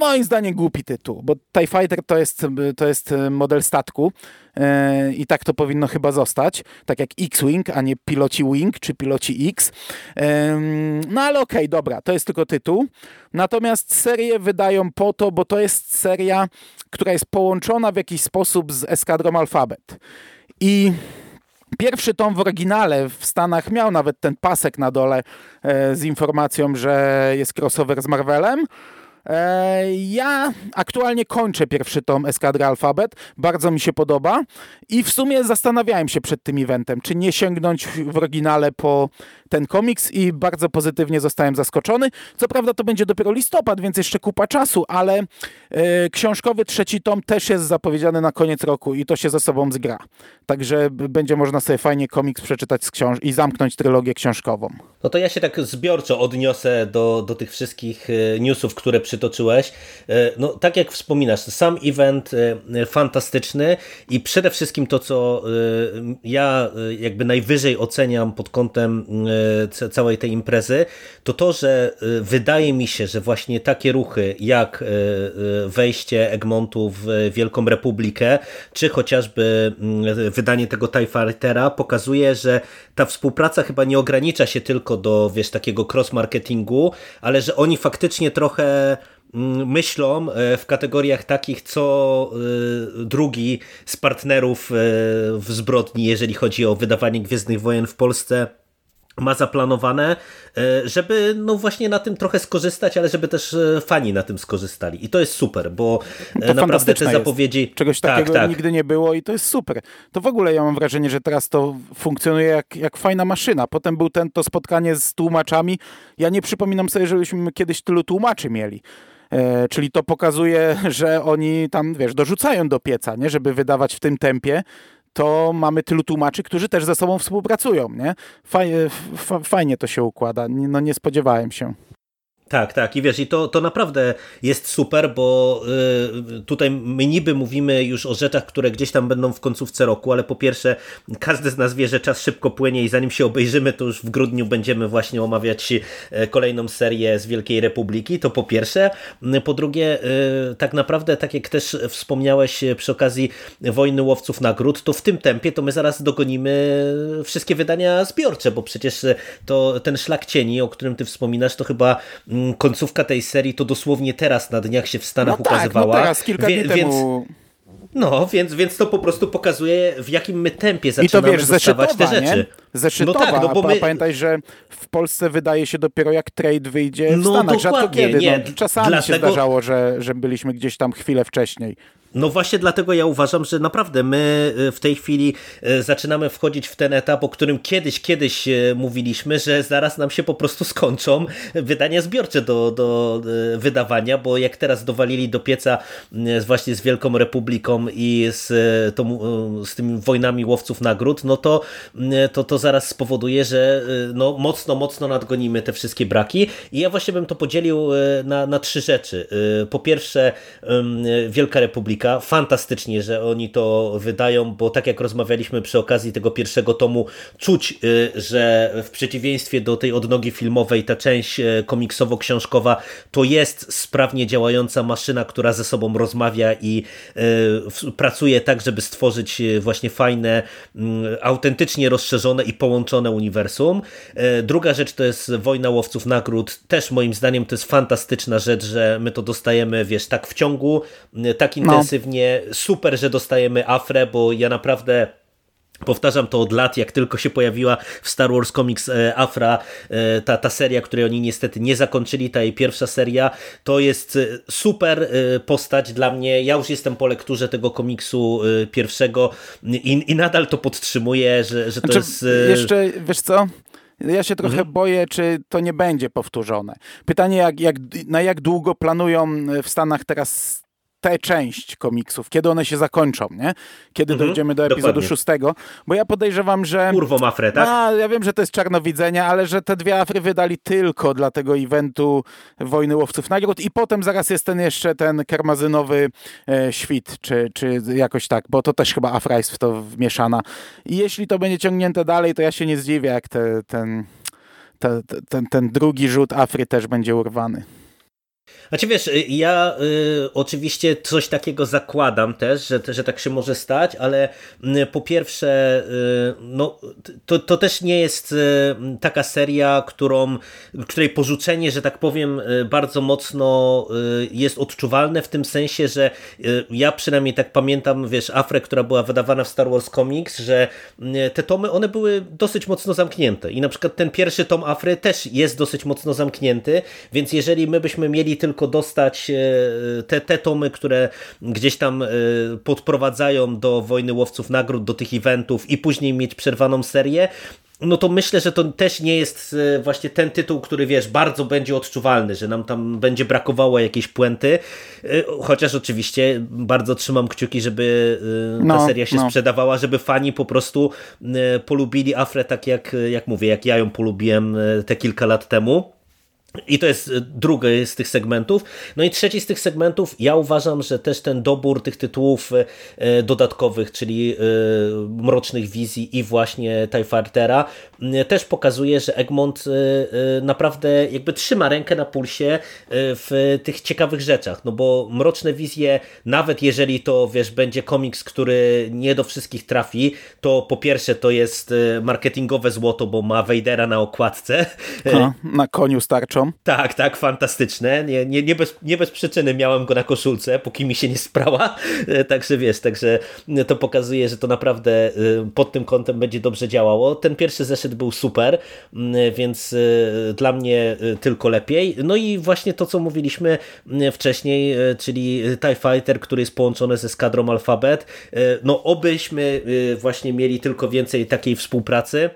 moim zdaniem głupi tytuł, bo TIE Fighter to jest, to jest model statku yy, i tak to powinno chyba zostać, tak jak X-Wing, a nie piloci Wing czy piloci X. Yy, no ale okej, okay, dobra, to jest tylko tytuł. Natomiast serię wydają po to, bo to jest seria, która jest połączona w jakiś sposób z Eskadrą Alphabet. I Pierwszy tom w oryginale w Stanach miał nawet ten pasek na dole e, z informacją, że jest crossover z Marvelem. E, ja aktualnie kończę pierwszy tom Eskadry Alfabet, bardzo mi się podoba. I w sumie zastanawiałem się przed tym eventem, czy nie sięgnąć w oryginale po ten komiks i bardzo pozytywnie zostałem zaskoczony. Co prawda to będzie dopiero listopad, więc jeszcze kupa czasu, ale e, książkowy trzeci tom też jest zapowiedziany na koniec roku i to się ze sobą zgra. Także będzie można sobie fajnie komiks przeczytać z książ i zamknąć trylogię książkową. No to ja się tak zbiorczo odniosę do, do tych wszystkich e, newsów, które przytoczyłeś. E, no tak jak wspominasz, sam event fantastyczny i przede wszystkim to, co ja jakby najwyżej oceniam pod kątem całej tej imprezy, to to, że y, wydaje mi się, że właśnie takie ruchy jak y, y, wejście Egmontu w Wielką Republikę, czy chociażby mm, wydanie tego TIE Fightera pokazuje, że ta współpraca chyba nie ogranicza się tylko do wiesz, takiego cross-marketingu, ale że oni faktycznie trochę mm, myślą w kategoriach takich, co drugi z partnerów w zbrodni, jeżeli chodzi o wydawanie Gwiezdnych Wojen w Polsce, ma zaplanowane, e, żeby no właśnie na tym trochę skorzystać, ale żeby też e, fani na tym skorzystali. I to jest super, bo e, to naprawdę te zapowiedzi... Jest. Czegoś tak, takiego tak. nigdy nie było i to jest super. To w ogóle ja mam wrażenie, że teraz to funkcjonuje jak, jak fajna maszyna. Potem był ten, to spotkanie z tłumaczami. Ja nie przypominam sobie, żebyśmy kiedyś tylu tłumaczy mieli. E, czyli to pokazuje, że oni tam, wiesz, dorzucają do pieca, nie? żeby wydawać w tym tempie to mamy tylu tłumaczy, którzy też ze sobą współpracują, nie? Fajnie, fajnie to się układa, no nie spodziewałem się. Tak, tak. I wiesz, i to, to naprawdę jest super, bo y, tutaj my niby mówimy już o rzeczach, które gdzieś tam będą w końcówce roku, ale po pierwsze, każdy z nas wie, że czas szybko płynie i zanim się obejrzymy, to już w grudniu będziemy właśnie omawiać y, kolejną serię z Wielkiej Republiki. To po pierwsze. Po drugie, y, tak naprawdę, tak jak też wspomniałeś przy okazji Wojny Łowców Nagród, to w tym tempie to my zaraz dogonimy wszystkie wydania zbiorcze, bo przecież to ten szlak cieni, o którym ty wspominasz, to chyba Mm, końcówka tej serii to dosłownie teraz na dniach się w Stanach no ukazywała. Tak, no teraz, kilka dni temu... No, więc, więc to po prostu pokazuje, w jakim my tempie zaczynamy I to wiesz, dostawać te rzeczy. Nie? Zeszytowa, no tak, no bo my... pamiętaj, że w Polsce wydaje się dopiero jak trade wyjdzie w no, Stanach. Rzadko kiedy. Nie. No, czasami Dlatego... się zdarzało, że, że byliśmy gdzieś tam chwilę wcześniej. No właśnie dlatego ja uważam, że naprawdę my y, w tej chwili y, zaczynamy wchodzić w ten etap, o którym kiedyś, kiedyś y, mówiliśmy, że zaraz nam się po prostu skończą wydania zbiorcze do, do wydawania, bo jak teraz dowalili do pieca właśnie z Wielką Republiką i z, tą, z tymi wojnami łowców nagród, no to, to, to zaraz spowoduje, że no mocno, mocno nadgonimy te wszystkie braki i ja właśnie bym to podzielił na, na trzy rzeczy. Po pierwsze Wielka Republika Fantastycznie, że oni to wydają, bo tak jak rozmawialiśmy przy okazji tego pierwszego tomu, czuć, y, że w przeciwieństwie do tej odnogi filmowej, ta część y, komiksowo-książkowa to jest sprawnie działająca maszyna, która ze sobą rozmawia i y, pracuje tak, żeby stworzyć właśnie fajne, mm, autentycznie rozszerzone i połączone uniwersum. Druga rzecz to jest Wojna Łowców Nagród. Też moim zdaniem to jest fantastyczna rzecz, że my to dostajemy, wiesz, tak w ciągu, tak intensywnie, intensywnie. Super, że dostajemy Afrę, bo ja naprawdę Powtarzam to od lat, jak tylko się pojawiła w Star Wars Comics e, Afra, e, ta, ta seria, której oni niestety nie zakończyli, ta jej pierwsza seria, to jest e, super postać dla mnie. Ja już jestem po lekturze tego komiksu pierwszego i, i nadal to podtrzymuję, że, że to znaczy, jest... Jeszcze, wiesz co? Ja się trochę mhm. boję, czy to nie będzie powtórzone. Pytanie, jak, jak, na jak długo planują w Stanach teraz tę część komiksów, kiedy one się zakończą, nie? Kiedy mhm, dojdziemy do epizodu dokładnie. szóstego, bo ja podejrzewam, że... Kurwą Afrę, tak? A, ja wiem, że to jest czarnowidzenia, ale że te dwie Afry wydali tylko dla tego eventu Wojny Łowców Nagród i potem zaraz jest ten jeszcze ten karmazynowy e, świt, czy, czy jakoś tak, bo to też chyba Afra jest w to wmieszana. I jeśli to będzie ciągnięte dalej, to ja się nie zdziwię, jak te, ten, te, ten, ten drugi rzut Afry też będzie urwany. Znaczy wiesz, y, ja y, oczywiście coś takiego zakładam też, że, że tak się może stać, ale y, po pierwsze, y, no, to, to też nie jest y, taka seria, którą, której porzucenie, że tak powiem, y, bardzo mocno jest odczuwalne w tym sensie, że ja przynajmniej tak pamiętam, wiesz, Afrę, która była wydawana w Star Wars Comics, że te tomy, one były dosyć mocno zamknięte. I na przykład ten pierwszy tom Afry też jest dosyć mocno zamknięty, więc jeżeli my byśmy mieli tylko dostać e, te, te tomy, które gdzieś tam e, podprowadzają do Wojny Łowców Nagród, do tych eventów i później mieć przerwaną serię, no to myślę, że to też nie jest e, właśnie ten tytuł, który wiesz, bardzo będzie odczuwalny, że nam tam będzie brakowało jakiejś puenty, chociaż oczywiście bardzo trzymam kciuki, żeby ta no, seria się no. sprzedawała, żeby fani po prostu polubili Afrę tak jak, jak mówię, jak ja ją polubiłem te kilka lat temu. I to jest e, drugi z tych segmentów. No i trzeci z tych segmentów, ja uważam, że też ten dobór tych tytułów e, e, dodatkowych, czyli Mrocznych Wizji i właśnie TIE Fightera, też pokazuje, że Egmont naprawdę jakby trzyma rękę na pulsie w tych ciekawych rzeczach. No bo Mroczne Wizje, nawet jeżeli to wiesz, będzie komiks, który nie do wszystkich trafi, to po pierwsze to jest marketingowe złoto, bo ma Vadera na okładce. A, na koniu starczą tak, tak, fantastyczne. Nie, nie, nie, bez, nie bez przyczyny miałem go na koszulce, póki mi się nie sprała. E, także wiesz, także to pokazuje, że to naprawdę e, pod tym kątem będzie dobrze działało. Ten pierwszy zeszyt był super, więc e, dla mnie tylko lepiej. No i właśnie to, co mówiliśmy wcześniej, czyli TIE Fighter, który jest połączony ze skadrą Alphabet. No obyśmy właśnie mieli tylko więcej takiej współpracy.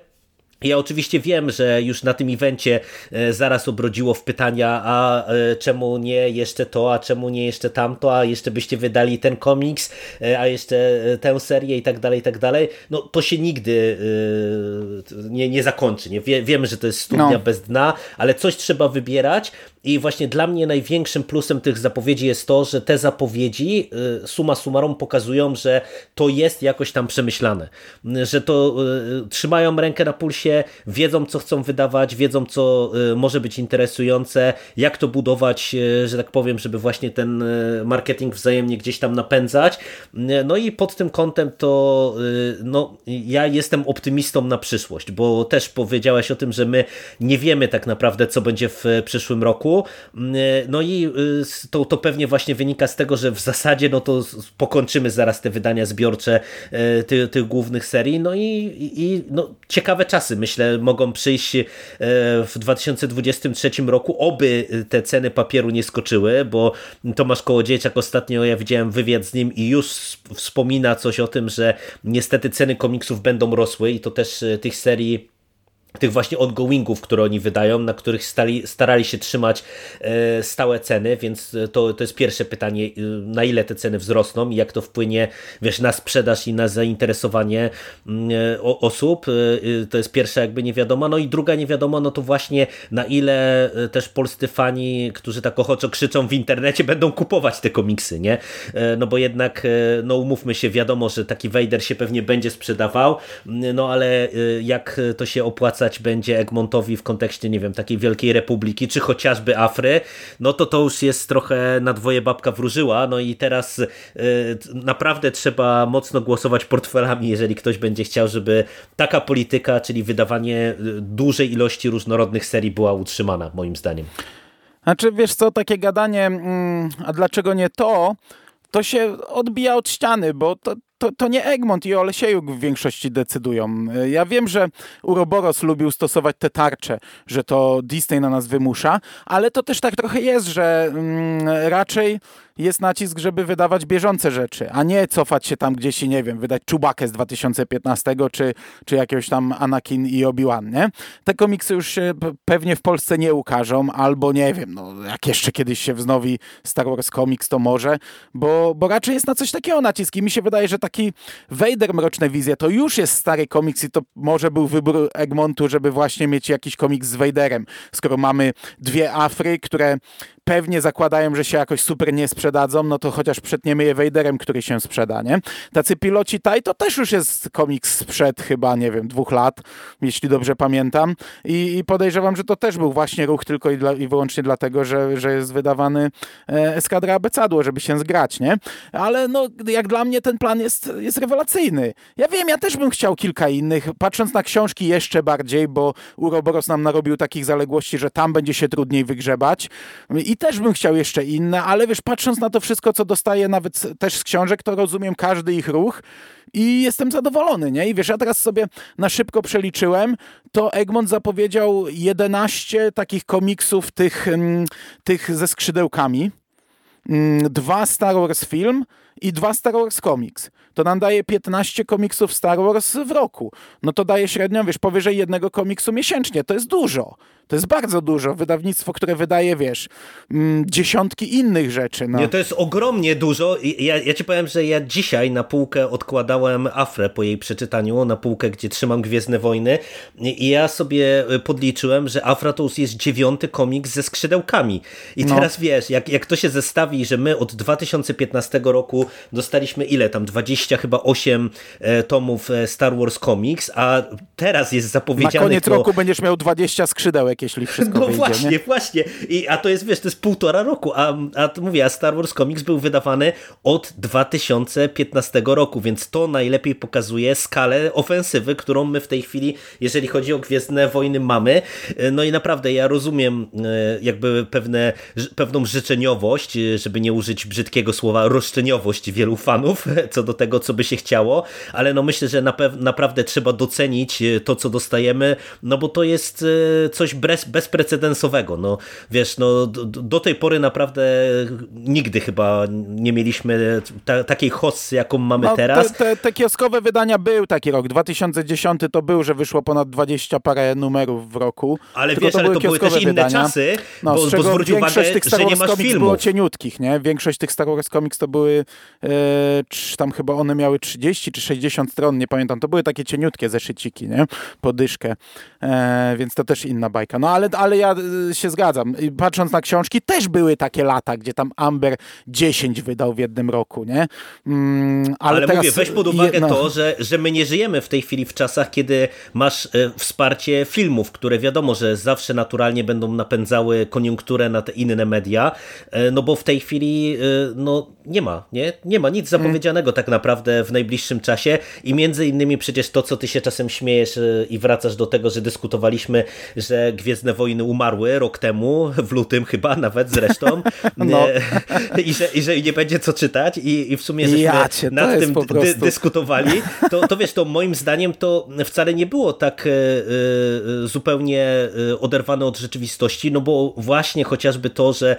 Ja oczywiście wiem, że już na tym evencie e, zaraz obrodziło w pytania, a e, czemu nie jeszcze to, a czemu nie jeszcze tamto, a jeszcze byście wydali ten komiks, e, a jeszcze tę serię i tak dalej, i tak dalej. No to się nigdy nie, nie zakończy. Nie? Wie, wiemy, że to jest studnia no. bez dna, ale coś trzeba wybierać i właśnie dla mnie największym plusem tych zapowiedzi jest to, że te zapowiedzi suma summarum pokazują, że to jest jakoś tam przemyślane, że to trzymają rękę na pulsie wiedzą co chcą wydawać, wiedzą co y, może być interesujące, jak to budować, y, że tak powiem, żeby właśnie ten y, marketing wzajemnie gdzieś tam napędzać. No i pod tym kątem to no, ja jestem optymistą na przyszłość, bo też powiedziałeś o tym, że my nie wiemy tak naprawdę co będzie w przyszłym roku. No i to, to pewnie właśnie wynika z tego, że w zasadzie no to pokończymy zaraz te wydania zbiorcze tych, tych głównych serii. No i, i no, ciekawe czasy myślę, mogą przyjść e, w 2023 roku, oby te ceny papieru nie skoczyły, bo Tomasz Kołodziejczak ostatnio, ja widziałem wywiad z nim i już wspomina coś o tym, że niestety ceny komiksów będą rosły i to też e, tych serii tych właśnie ongoingów, które oni wydają, na których stali, starali się trzymać e, stałe ceny, więc to, to jest pierwsze pytanie, y, na ile te ceny wzrosną i jak to wpłynie wiesz, na sprzedaż i na zainteresowanie mm, e, osób. E, to jest pierwsza jakby niewiadoma. No i druga niewiadoma, no to właśnie na ile też polscy fani, którzy tak ochoczo krzyczą w internecie, będą kupować te komiksy, nie? No bo jednak, no umówmy się, wiadomo, że taki Vader się pewnie będzie sprzedawał, no ale jak to się opłaca będzie Egmontowi w kontekście, nie wiem, takiej Wielkiej Republiki, czy chociażby Afry, no to to już jest trochę na dwoje babka wróżyła, no i teraz y, naprawdę trzeba mocno głosować portfelami, jeżeli ktoś będzie chciał, żeby taka polityka, czyli wydawanie y, dużej ilości różnorodnych serii była utrzymana, moim zdaniem. Znaczy, wiesz co, takie gadanie, mm, a dlaczego nie to, to się odbija od ściany, bo to, to, to nie Egmont i Olesiejuk w większości decydują. Ja wiem, że Uroboros lubił stosować te tarcze, że to Disney na nas wymusza, ale to też tak trochę jest, że mm, raczej jest nacisk, żeby wydawać bieżące rzeczy, a nie cofać się tam gdzieś i nie wiem, wydać Czubakę z 2015 czy, czy jakiegoś tam Anakin i Obi-Wan, nie? Te komiksy już się pewnie w Polsce nie ukażą, albo nie wiem, no jak jeszcze kiedyś się wznowi Star Wars Comics, to może, bo, bo raczej jest na coś takiego nacisk i mi się wydaje, że taki Vader Mroczne Wizje to już jest stary komiks i to może był wybór Egmontu, żeby właśnie mieć jakiś komiks z Vaderem, skoro mamy dwie Afry, które pewnie zakładają, że się jakoś super nie sprzedadzą, no to chociaż przetniemy je Vaderem, który się sprzeda, nie? Tacy piloci taj to też już jest komiks sprzed chyba, nie wiem, dwóch lat, jeśli dobrze pamiętam. I, i podejrzewam, że to też był właśnie ruch tylko i, dla, i wyłącznie dlatego, że, że jest wydawany e, eskadra abecadło, żeby się zgrać, nie? Ale no, jak dla mnie ten plan jest, jest rewelacyjny. Ja wiem, ja też bym chciał kilka innych, patrząc na książki jeszcze bardziej, bo Uroboros nam narobił takich zaległości, że tam będzie się trudniej wygrzebać i też bym chciał jeszcze inne, ale wiesz, patrząc na to wszystko, co dostaję nawet też z książek, to rozumiem każdy ich ruch i jestem zadowolony, nie? I wiesz, ja teraz sobie na szybko przeliczyłem, to Egmont zapowiedział 11 takich komiksów tych, mm, tych ze skrzydełkami, mm, dwa Star Wars film i dwa Star Wars Comics. To nam daje 15 komiksów Star Wars w roku. No to daje średnio, wiesz, powyżej jednego komiksu miesięcznie. To jest dużo. To jest bardzo dużo. Wydawnictwo, które wydaje, wiesz, mm, dziesiątki innych rzeczy. No. Nie, to jest ogromnie dużo. Ja, ja ci powiem, że ja dzisiaj na półkę odkładałem Afrę po jej przeczytaniu, na półkę, gdzie trzymam Gwiezdne Wojny i ja sobie podliczyłem, że Afra to już jest dziewiąty komiks ze skrzydełkami. I no. teraz wiesz, jak, jak to się zestawi, że my od 2015 roku dostaliśmy ile tam, 20 chyba 8 e, tomów e, Star Wars Comics, a teraz jest zapowiedziane... Na koniec to... roku będziesz miał 20 skrzydełek, jeśli wszystko No wyjdzie, właśnie, nie? właśnie. I, a to jest, wiesz, to jest półtora roku, a, a mówię, a Star Wars Comics był wydawany od 2015 roku, więc to najlepiej pokazuje skalę ofensywy, którą my w tej chwili, jeżeli chodzi o Gwiezdne Wojny mamy. E, no i naprawdę ja rozumiem jakby pewne, pewną życzeniowość, żeby nie użyć brzydkiego słowa, roszczeniowość wielu fanów co do tego, co by się chciało, ale no myślę, że naprawdę trzeba docenić e, to, co dostajemy, no bo to jest e, coś bez, bezprecedensowego. No wiesz, no do, do, tej pory naprawdę nigdy chyba nie mieliśmy ta, takiej hossy, jaką mamy no, teraz. Te, te, te, kioskowe wydania był taki rok. 2010 to był, że wyszło ponad 20 parę numerów w roku. Ale wiesz, to ale to były też inne wydania. czasy, no, bo, bo zwróć uwagę, tych Star Wars że nie masz filmów. było cieniutkich, nie? Większość tych Star Wars Comics to były e, tam chyba one miały 30 czy 60 stron, nie pamiętam. To były takie cieniutkie zeszyciki, nie? Podyszkę. E, więc to też inna bajka. No ale, ale ja e, się zgadzam. Patrząc na książki, też były takie lata, gdzie tam Amber 10 wydał w jednym roku, nie? Mm, ale, ale teraz, mówię, weź pod uwagę no. to, że, że my nie żyjemy w tej chwili w czasach, kiedy masz e, wsparcie filmów, które wiadomo, że zawsze naturalnie będą napędzały koniunkturę na te inne media, e, no bo w tej chwili no nie ma, nie? Nie ma nic zapowiedzianego tak naprawdę w najbliższym czasie i między innymi przecież to, co ty się czasem śmiejesz i wracasz do tego, że dyskutowaliśmy, że Gwiezdne Wojny umarły rok temu, w lutym chyba nawet zresztą. No. I, że, i że nie będzie co czytać. I, i w sumie żeśmy ja cię, nad tym dy, dyskutowali, to, to wiesz, to moim zdaniem to wcale nie było tak e, e, zupełnie oderwane od rzeczywistości, no bo właśnie chociażby to, że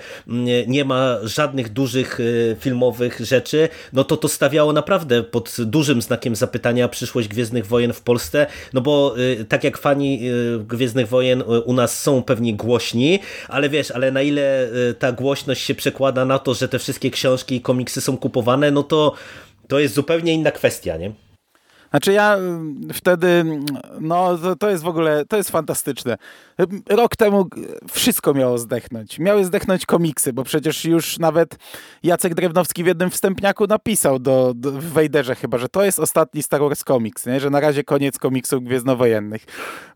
nie ma żadnych dużych filmowych rzeczy, no to to stawiało naprawdę pod dużym znakiem zapytania przyszłość Gwiezdnych Wojen w Polsce, no bo y, tak jak fani y, Gwiezdnych Wojen y, u nas są pewnie głośni, ale wiesz, ale na ile ta głośność się przekłada na to, że te wszystkie książki i komiksy są kupowane, no to to jest zupełnie inna kwestia, nie? Znaczy ja mm, wtedy, mm, no to, to jest w ogóle, to jest fantastyczne. Rok temu wszystko miało zdechnąć. Miały zdechnąć komiksy, bo przecież już nawet Jacek Drewnowski w jednym wstępniaku napisał do, do w Wejderze chyba, że to jest ostatni Star Wars komiks, nie? że na razie koniec komiksów gwiezdnowojennych.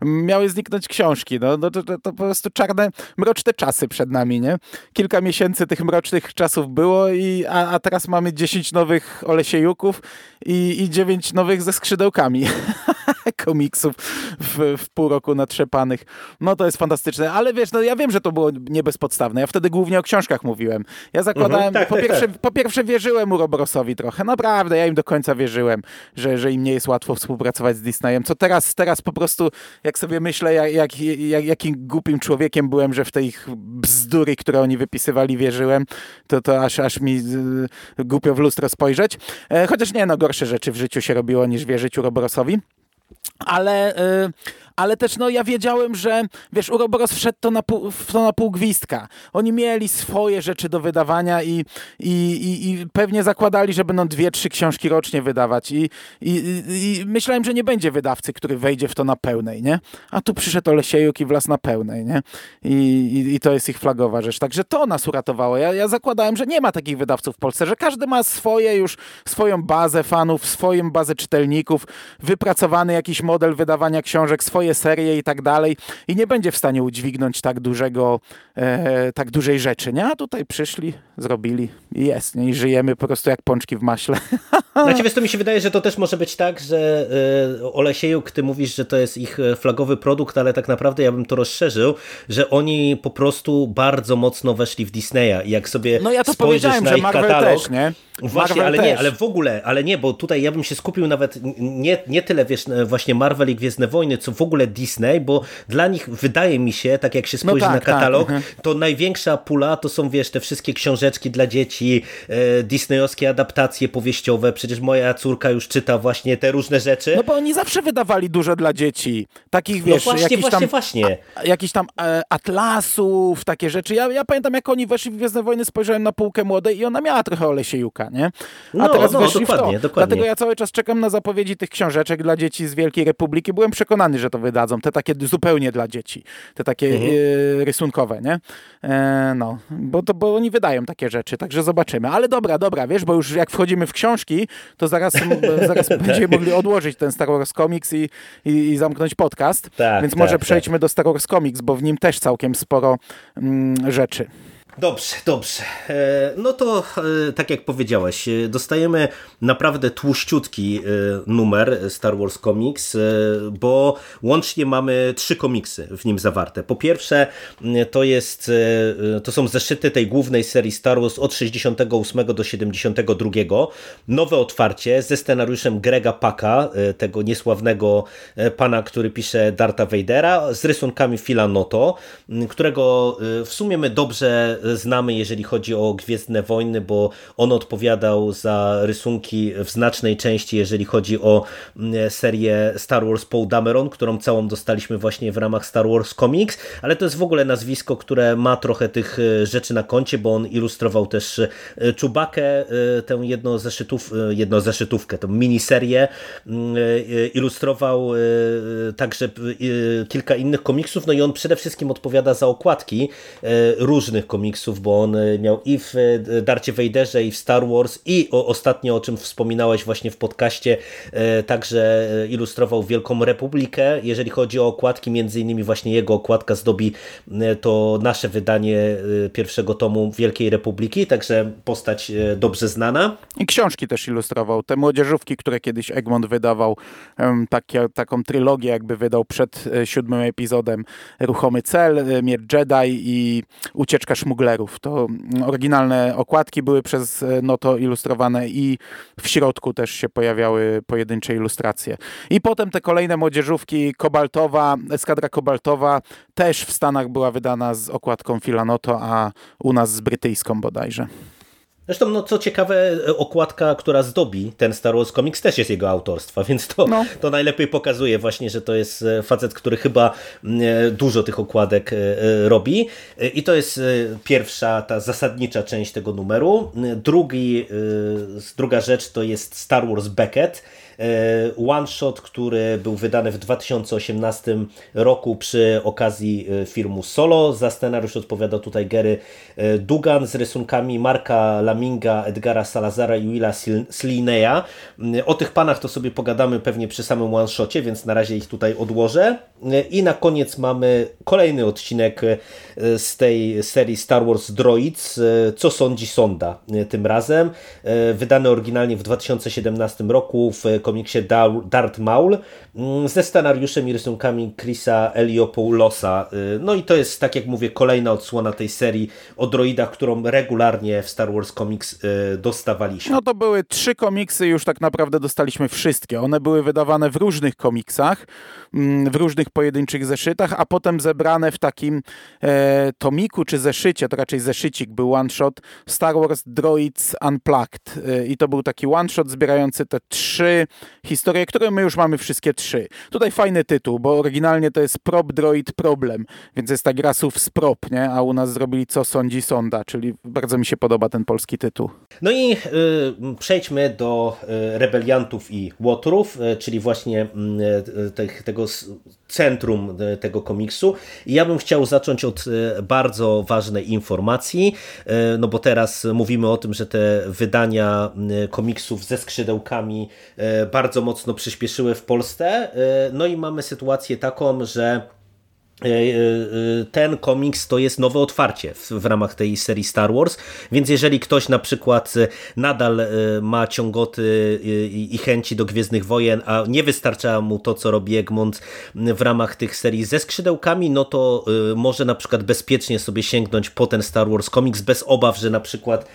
Miały zniknąć książki, no, no to, to, to, po prostu czarne, mroczne czasy przed nami, nie? Kilka miesięcy tych mrocznych czasów było, i, a, a teraz mamy 10 nowych Olesiejuków i, i 9 nowych ze skrzydełkami komiksów w, w pół roku natrzepanych. No to jest fantastyczne, ale wiesz, no ja wiem, że to było nie bezpodstawne. Ja wtedy głównie o książkach mówiłem. Ja zakładałem, mhm, tak, po, tak, pierwsze, tak. po pierwsze wierzyłem Urobrosowi trochę, naprawdę, ja im do końca wierzyłem, że, że im nie jest łatwo współpracować z Disneyem, co teraz, teraz po prostu, jak sobie myślę, jak, jak, jak, jakim głupim człowiekiem byłem, że w tej bzdury, które oni wypisywali, wierzyłem, to, to aż, aż mi y, głupio w lustro spojrzeć. E, chociaż nie, no gorsze rzeczy w życiu się robiło niż wierzyć Urobrosowi. Ale, y, ale też no ja wiedziałem, że wiesz, Uroboros wszedł to na pół, w to na pół gwizdka. Oni mieli swoje rzeczy do wydawania i, i, i, i pewnie zakładali, że będą dwie, trzy książki rocznie wydawać i, i, i myślałem, że nie będzie wydawcy, który wejdzie w to na pełnej, nie? A tu przyszedł Olesiejuk i wlazł na pełnej, nie? I, i, i to jest ich flagowa rzecz. Także to nas uratowało. Ja, ja zakładałem, że nie ma takich wydawców w Polsce, że każdy ma swoje już, swoją bazę fanów, swoją bazę czytelników, wypracowany jakiś model wydawania książek, swoje serie i tak dalej i nie będzie w stanie udźwignąć tak dużego, e, tak dużej rzeczy, nie? A tutaj przyszli, zrobili i jest, nie? I żyjemy po prostu jak pączki w maśle. Znaczy, wiesz, to mi się wydaje, że to też może być tak, że y, Olesiejuk, ty mówisz, że to jest ich e, flagowy produkt, ale tak naprawdę ja bym to rozszerzył, że oni po prostu bardzo mocno weszli w Disneya i jak sobie No ja to spojrzysz powiedziałem, na że ich Marvel katalog, też, nie? Właśnie, Marvel ale też. nie, ale w ogóle, ale nie, bo tutaj ja bym się skupił nawet nie, nie tyle, wiesz, właśnie Marvel i Gwiezdne Wojny, co w ogóle Disney, bo dla nich wydaje mi się, tak jak się spojrzy tak, na tak, katalog, mhm. to największa pula to są, wiesz, te wszystkie książeczki dla dzieci, e, disneyowskie adaptacje powieściowe, przecież moja córka już czyta właśnie te różne rzeczy. No bo oni zawsze wydawali dużo dla dzieci. Takich, wiesz, no właśnie, właśnie, tam, właśnie. a, jakichś tam e, atlasów, takie rzeczy. Ja, ja pamiętam, jak oni weszli w Gwiezdne Wojny, spojrzałem na półkę młodej i ona miała trochę Olesiejuka, nie? A No, teraz no, weszli w dokładnie, to. dokładnie. Dlatego ja cały czas czekam na zapowiedzi tych książeczek dla dzieci z Wielkiej Republiki. Byłem przekonany, że to wydadzą. Te takie zupełnie dla dzieci. Te takie Mhm. e, rysunkowe, nie? E, no, bo, to, bo oni wydają takie rzeczy, także zobaczymy. Ale dobra, dobra, wiesz, bo już jak wchodzimy w książki, to zaraz, zaraz będziemy mogli odłożyć ten Star Wars Comics i, i, i zamknąć podcast. Tak, Więc tak, może tak. przejdźmy do Star Wars Comics, bo w nim też całkiem sporo mm, rzeczy. Dobrze, dobrze. E, No to e, tak jak powiedziałeś, e, dostajemy naprawdę tłuściutki numer Star Wars Comics, bo łącznie mamy trzy komiksy w nim zawarte. Po pierwsze, to jest to są zeszyty tej głównej serii Star Wars od 68 do 72. Nowe otwarcie ze scenariuszem Grega Paka, tego niesławnego pana, który pisze Darta Vadera, z rysunkami Phila Noto, którego w sumie my dobrze znamy, jeżeli chodzi o Gwiezdne Wojny, bo on odpowiadał za rysunki w znacznej części, jeżeli chodzi o mm, serię Star Wars Paul Dameron, którą całą dostaliśmy właśnie w ramach Star Wars Comics, ale to jest w ogóle nazwisko, które ma trochę tych e, rzeczy na koncie, bo on ilustrował też e, Czubakę, e, tę jedną zeszytów, jedną zeszytówkę, tą miniserię, mm, ilustrował także kilka innych komiksów, no i on przede wszystkim odpowiada za okładki różnych komiksów, bo on e, miał i w e, Darcie Vaderze, i w Star Wars, i o, ostatnio, o czym wspominałeś właśnie w podcaście, e, także ilustrował Wielką Republikę. Jeżeli chodzi o okładki, między innymi właśnie jego okładka zdobi to nasze wydanie pierwszego tomu Wielkiej Republiki, także postać dobrze znana. I książki też ilustrował. Te młodzieżówki, które kiedyś Egmont wydawał, takie, taką trylogię jakby wydał przed siódmym epizodem Ruchomy Cel, Miecz Jedi i Ucieczka To mm, oryginalne okładki były przez e, Noto ilustrowane i w środku też się pojawiały pojedyncze ilustracje. I potem te kolejne młodzieżówki, Kobaltowa, Eskadra Kobaltowa też w Stanach była wydana z okładką Filanoto, a u nas z brytyjską bodajże. Zresztą, no co ciekawe, okładka, która zdobi ten Star Wars Comics też jest jego autorstwa, więc to, No. to najlepiej pokazuje właśnie, że to jest e, facet, który chyba mm, e, dużo tych okładek e, e, robi. E, I to jest e, pierwsza, ta zasadnicza część tego numeru. E, Drugi, e, druga rzecz to jest Star Wars Beckett. E, One Shot, który był wydany w 2018 roku przy okazji e, filmu Solo. Za scenariusz odpowiadał tutaj Gary e, Dugan z rysunkami Marka Laminga, Edgara Salazara i Willa Slineya. Mm, O tych panach to sobie pogadamy pewnie przy samym One Shocie, więc na razie ich tutaj odłożę. I na koniec mamy kolejny odcinek z tej serii Star Wars Droids. Co sądzi Sonda tym razem. Wydany oryginalnie w 2017 roku w komiksie Dar- Darth Maul mm, ze scenariuszem i rysunkami Chrisa Eliopoulosa. E, No i to jest, tak jak mówię, kolejna odsłona tej serii o droidach, którą regularnie w Star Wars Comics komiks dostawaliśmy. No to były trzy komiksy, już tak naprawdę dostaliśmy wszystkie. One były wydawane w różnych komiksach, w różnych pojedynczych zeszytach, a potem zebrane w takim e, tomiku czy zeszycie, to raczej zeszycik był one shot Star Wars Droids Unplugged. E, I to był taki one shot zbierający te trzy historie, które my już mamy wszystkie trzy. Tutaj fajny tytuł, bo oryginalnie to jest Prop Droid Problem, więc jest ta gra z prop, nie? A u nas zrobili Co sądzi sonda, czyli bardzo mi się podoba ten polski tytuł. No i y, przejdźmy do y, rebeliantów i łotrów, y, czyli właśnie y, te, tego centrum y, tego komiksu. I ja bym chciał zacząć od y, bardzo ważnej informacji, no bo teraz mówimy o tym, że te wydania komiksów ze skrzydełkami bardzo mocno przyspieszyły w Polsce. No i mamy sytuację taką, że E, e, ten komiks to jest nowe otwarcie w, w, ramach tej serii Star Wars, więc jeżeli ktoś na przykład nadal e, ma ciągoty i, i chęci do Gwiezdnych Wojen, a nie wystarcza mu to, co robi Egmont w ramach tych serii ze skrzydełkami, no to może na przykład bezpiecznie sobie sięgnąć po ten Star Wars komiks bez obaw, że na przykład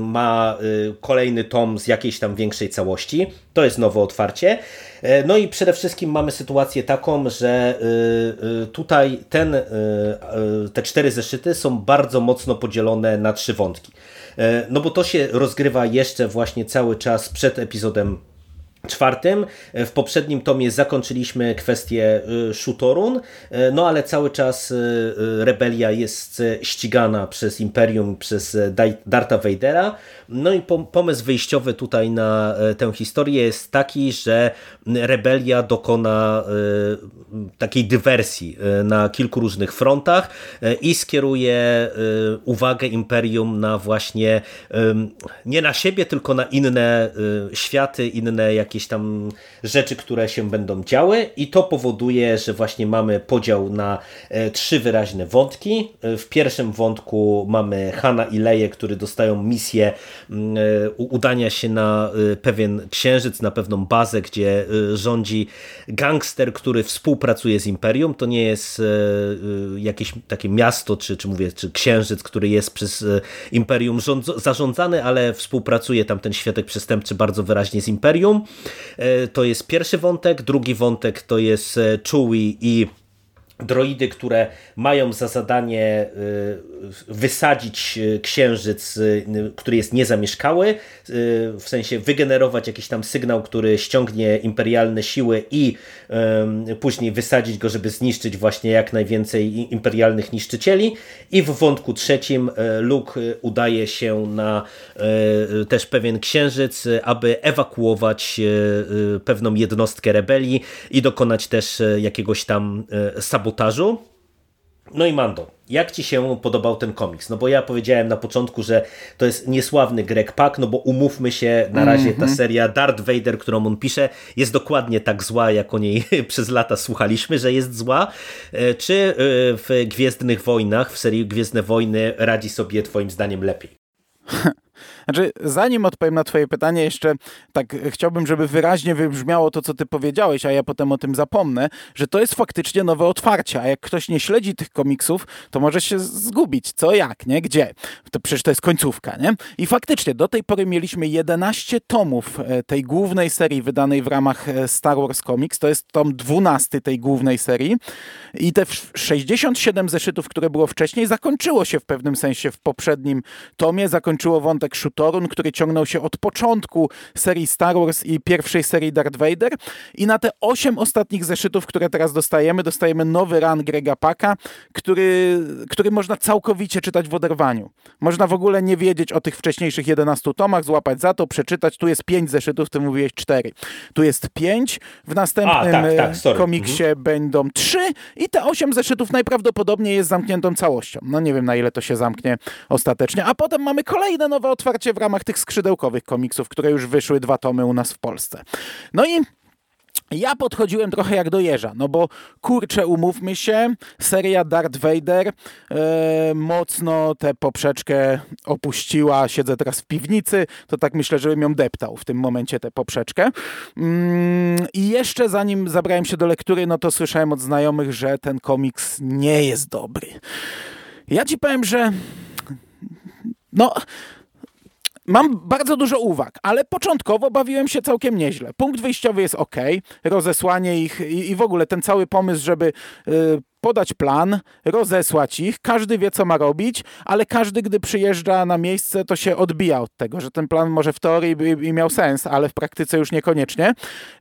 ma kolejny tom z jakiejś tam większej całości. To jest nowe otwarcie. No i przede wszystkim mamy sytuację taką, że Y, tutaj ten, te cztery zeszyty są bardzo mocno podzielone na trzy wątki. No bo to się rozgrywa jeszcze właśnie cały czas przed epizodem czwartym. W poprzednim tomie zakończyliśmy kwestię Shutorun, no ale cały czas rebelia jest ścigana przez Imperium, przez Darta Vadera. No i pomysł wyjściowy tutaj na tę historię jest taki, że rebelia dokona takiej dywersji na kilku różnych frontach i skieruje uwagę Imperium na właśnie nie na siebie, tylko na inne światy, inne jak jakieś tam rzeczy, które się będą działy i to powoduje, że właśnie mamy podział na e, trzy wyraźne wątki. E, w pierwszym wątku mamy Hanna i Leję, które dostają misję mm, e, udania się na pewien księżyc, na pewną bazę, gdzie rządzi gangster, który współpracuje z Imperium. To nie jest jakieś takie miasto, czy, czy mówię, czy księżyc, który jest przez Imperium zarządzany, ale współpracuje tam ten światek przestępczy bardzo wyraźnie z Imperium. E, to jest pierwszy wątek. Drugi wątek to jest e, Chewie i droidy, które mają za zadanie y, wysadzić y, księżyc, y, który jest niezamieszkały, w sensie wygenerować jakiś tam sygnał, który ściągnie imperialne siły i później wysadzić go, żeby zniszczyć właśnie jak najwięcej imperialnych niszczycieli. I w wątku trzecim Luke udaje się na też pewien księżyc, aby ewakuować pewną jednostkę rebelii i dokonać też jakiegoś tam sabotażu sabotażu. No i Mando, jak Ci się podobał ten komiks? No bo ja powiedziałem na początku, że to jest niesławny Greg Pak, no bo umówmy się, na razie mm -hmm. ta mhm. seria Darth Vader, którą on pisze, jest dokładnie tak zła, jak o niej przez lata słuchaliśmy, że jest zła. E, czy e, w Gwiezdnych Wojnach, w serii Gwiezdne Wojny radzi sobie Twoim zdaniem lepiej? Znaczy, zanim odpowiem na twoje pytanie, jeszcze tak chciałbym, żeby wyraźnie wybrzmiało to, co ty powiedziałeś, a ja potem o tym zapomnę, że to jest faktycznie nowe otwarcie, a jak ktoś nie śledzi tych komiksów, to może się zgubić. Co, jak, nie? Gdzie? To przecież to jest końcówka, nie? I faktycznie, do tej pory mieliśmy 11 tomów e, tej głównej serii wydanej w ramach e, Star Wars Comics. To jest tom 12 tej głównej serii. I te 67 zeszytów, które było wcześniej, zakończyło się w pewnym sensie w poprzednim tomie. Zakończyło wątek Shutorun, który ciągnął się od początku serii Star Wars i pierwszej serii Darth Vader. I na te 8 ostatnich zeszytów, które teraz dostajemy, dostajemy nowy run Grega Paka, który, który można całkowicie czytać w oderwaniu. Można w ogóle nie wiedzieć o tych wcześniejszych 11 tomach, złapać za to, przeczytać. Tu jest 5 zeszytów, ty mówiłeś 4. Tu jest 5, w następnym A, tak, tak, komiksie mhm. będą 3 i te 8 zeszytów najprawdopodobniej jest zamkniętą całością. No nie wiem na ile to się zamknie ostatecznie. A potem mamy kolejne nowe otwarcie w ramach tych skrzydełkowych komiksów, które już wyszły dwa tomy u nas w Polsce. No i ja podchodziłem trochę jak do jeża, no bo kurczę, umówmy się, seria Darth Vader e, mocno tę poprzeczkę opuściła, siedzę teraz w piwnicy, to tak myślę, żebym ją deptał w tym momencie tę poprzeczkę. Mm, I jeszcze zanim zabrałem się do lektury, no to słyszałem od znajomych, że ten komiks nie jest dobry. Ja ci powiem, że no Mam bardzo dużo uwag, ale początkowo bawiłem się całkiem nieźle. Punkt wyjściowy jest ok, rozesłanie ich i, i w ogóle ten cały pomysł, żeby y, podać plan, rozesłać ich, każdy wie co ma robić, ale każdy gdy przyjeżdża na miejsce to się odbija od tego, że ten plan może w teorii miał sens, ale w praktyce już niekoniecznie,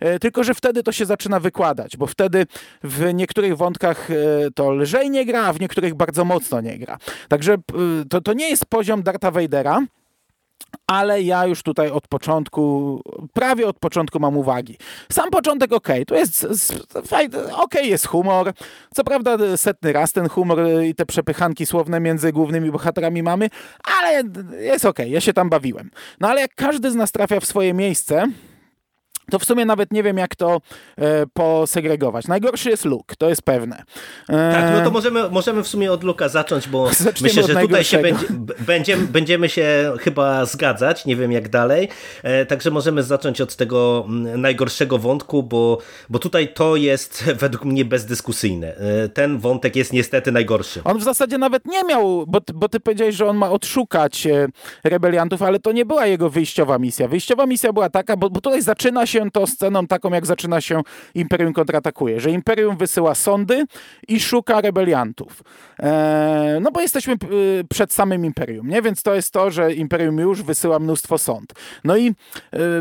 y, tylko że wtedy to się zaczyna wykładać, bo wtedy w niektórych wątkach y, to lżej nie gra, a w niektórych bardzo mocno nie gra. Także to, to nie jest poziom Darta Vadera, ale ja już tutaj od początku, prawie od początku mam uwagi. Sam początek ok, tu jest ok, jest humor. Co prawda setny raz ten humor i te przepychanki słowne między głównymi bohaterami mamy, ale jest ok, ja się tam bawiłem. No ale jak każdy z nas trafia w swoje miejsce, to w sumie nawet nie wiem, jak to e, posegregować. Najgorszy jest Luke, to jest pewne. E... Tak, no to możemy, możemy w sumie od Luka zacząć, bo Zaczniemy myślę, że tutaj się będzie, będziemy, będziemy się chyba zgadzać, nie wiem jak dalej. E, także możemy zacząć od tego najgorszego wątku, bo, bo tutaj to jest według mnie bezdyskusyjne. E, ten wątek jest niestety najgorszy. On w zasadzie nawet nie miał, bo, bo ty powiedziałeś, że on ma odszukać e, rebeliantów, ale to nie była jego wyjściowa misja. Wyjściowa misja była taka, bo, bo tutaj zaczyna się się to sceną taką, jak zaczyna się Imperium kontratakuje, że Imperium wysyła sądy i szuka rebeliantów. Eee, no bo jesteśmy y, przed samym Imperium, nie? Więc to jest to, że Imperium już wysyła mnóstwo sąd. No i y,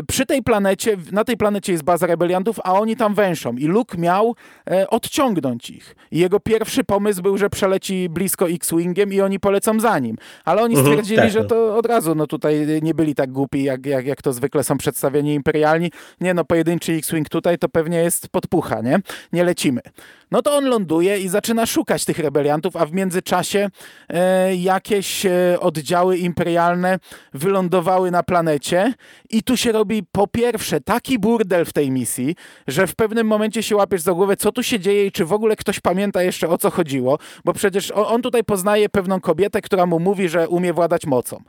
przy tej planecie, na tej planecie jest baza rebeliantów, a oni tam węszą i Luke miał e, odciągnąć ich. I jego pierwszy pomysł był, że przeleci blisko X-Wingiem i oni polecą za nim. Ale oni mhm, stwierdzili, tak. że to od razu, no tutaj nie byli tak głupi, jak, jak, jak to zwykle są przedstawieni imperialni. Nie, no, pojedynczy X-Wing tutaj to pewnie jest podpucha, nie? Nie lecimy. No to on ląduje i zaczyna szukać tych rebeliantów, a w międzyczasie e, jakieś e, oddziały imperialne wylądowały na planecie i tu się robi po pierwsze taki burdel w tej misji, że w pewnym momencie się łapiesz za głowę, co tu się dzieje i czy w ogóle ktoś pamięta jeszcze o co chodziło, bo przecież on, on tutaj poznaje pewną kobietę, która mu mówi, że umie władać mocą.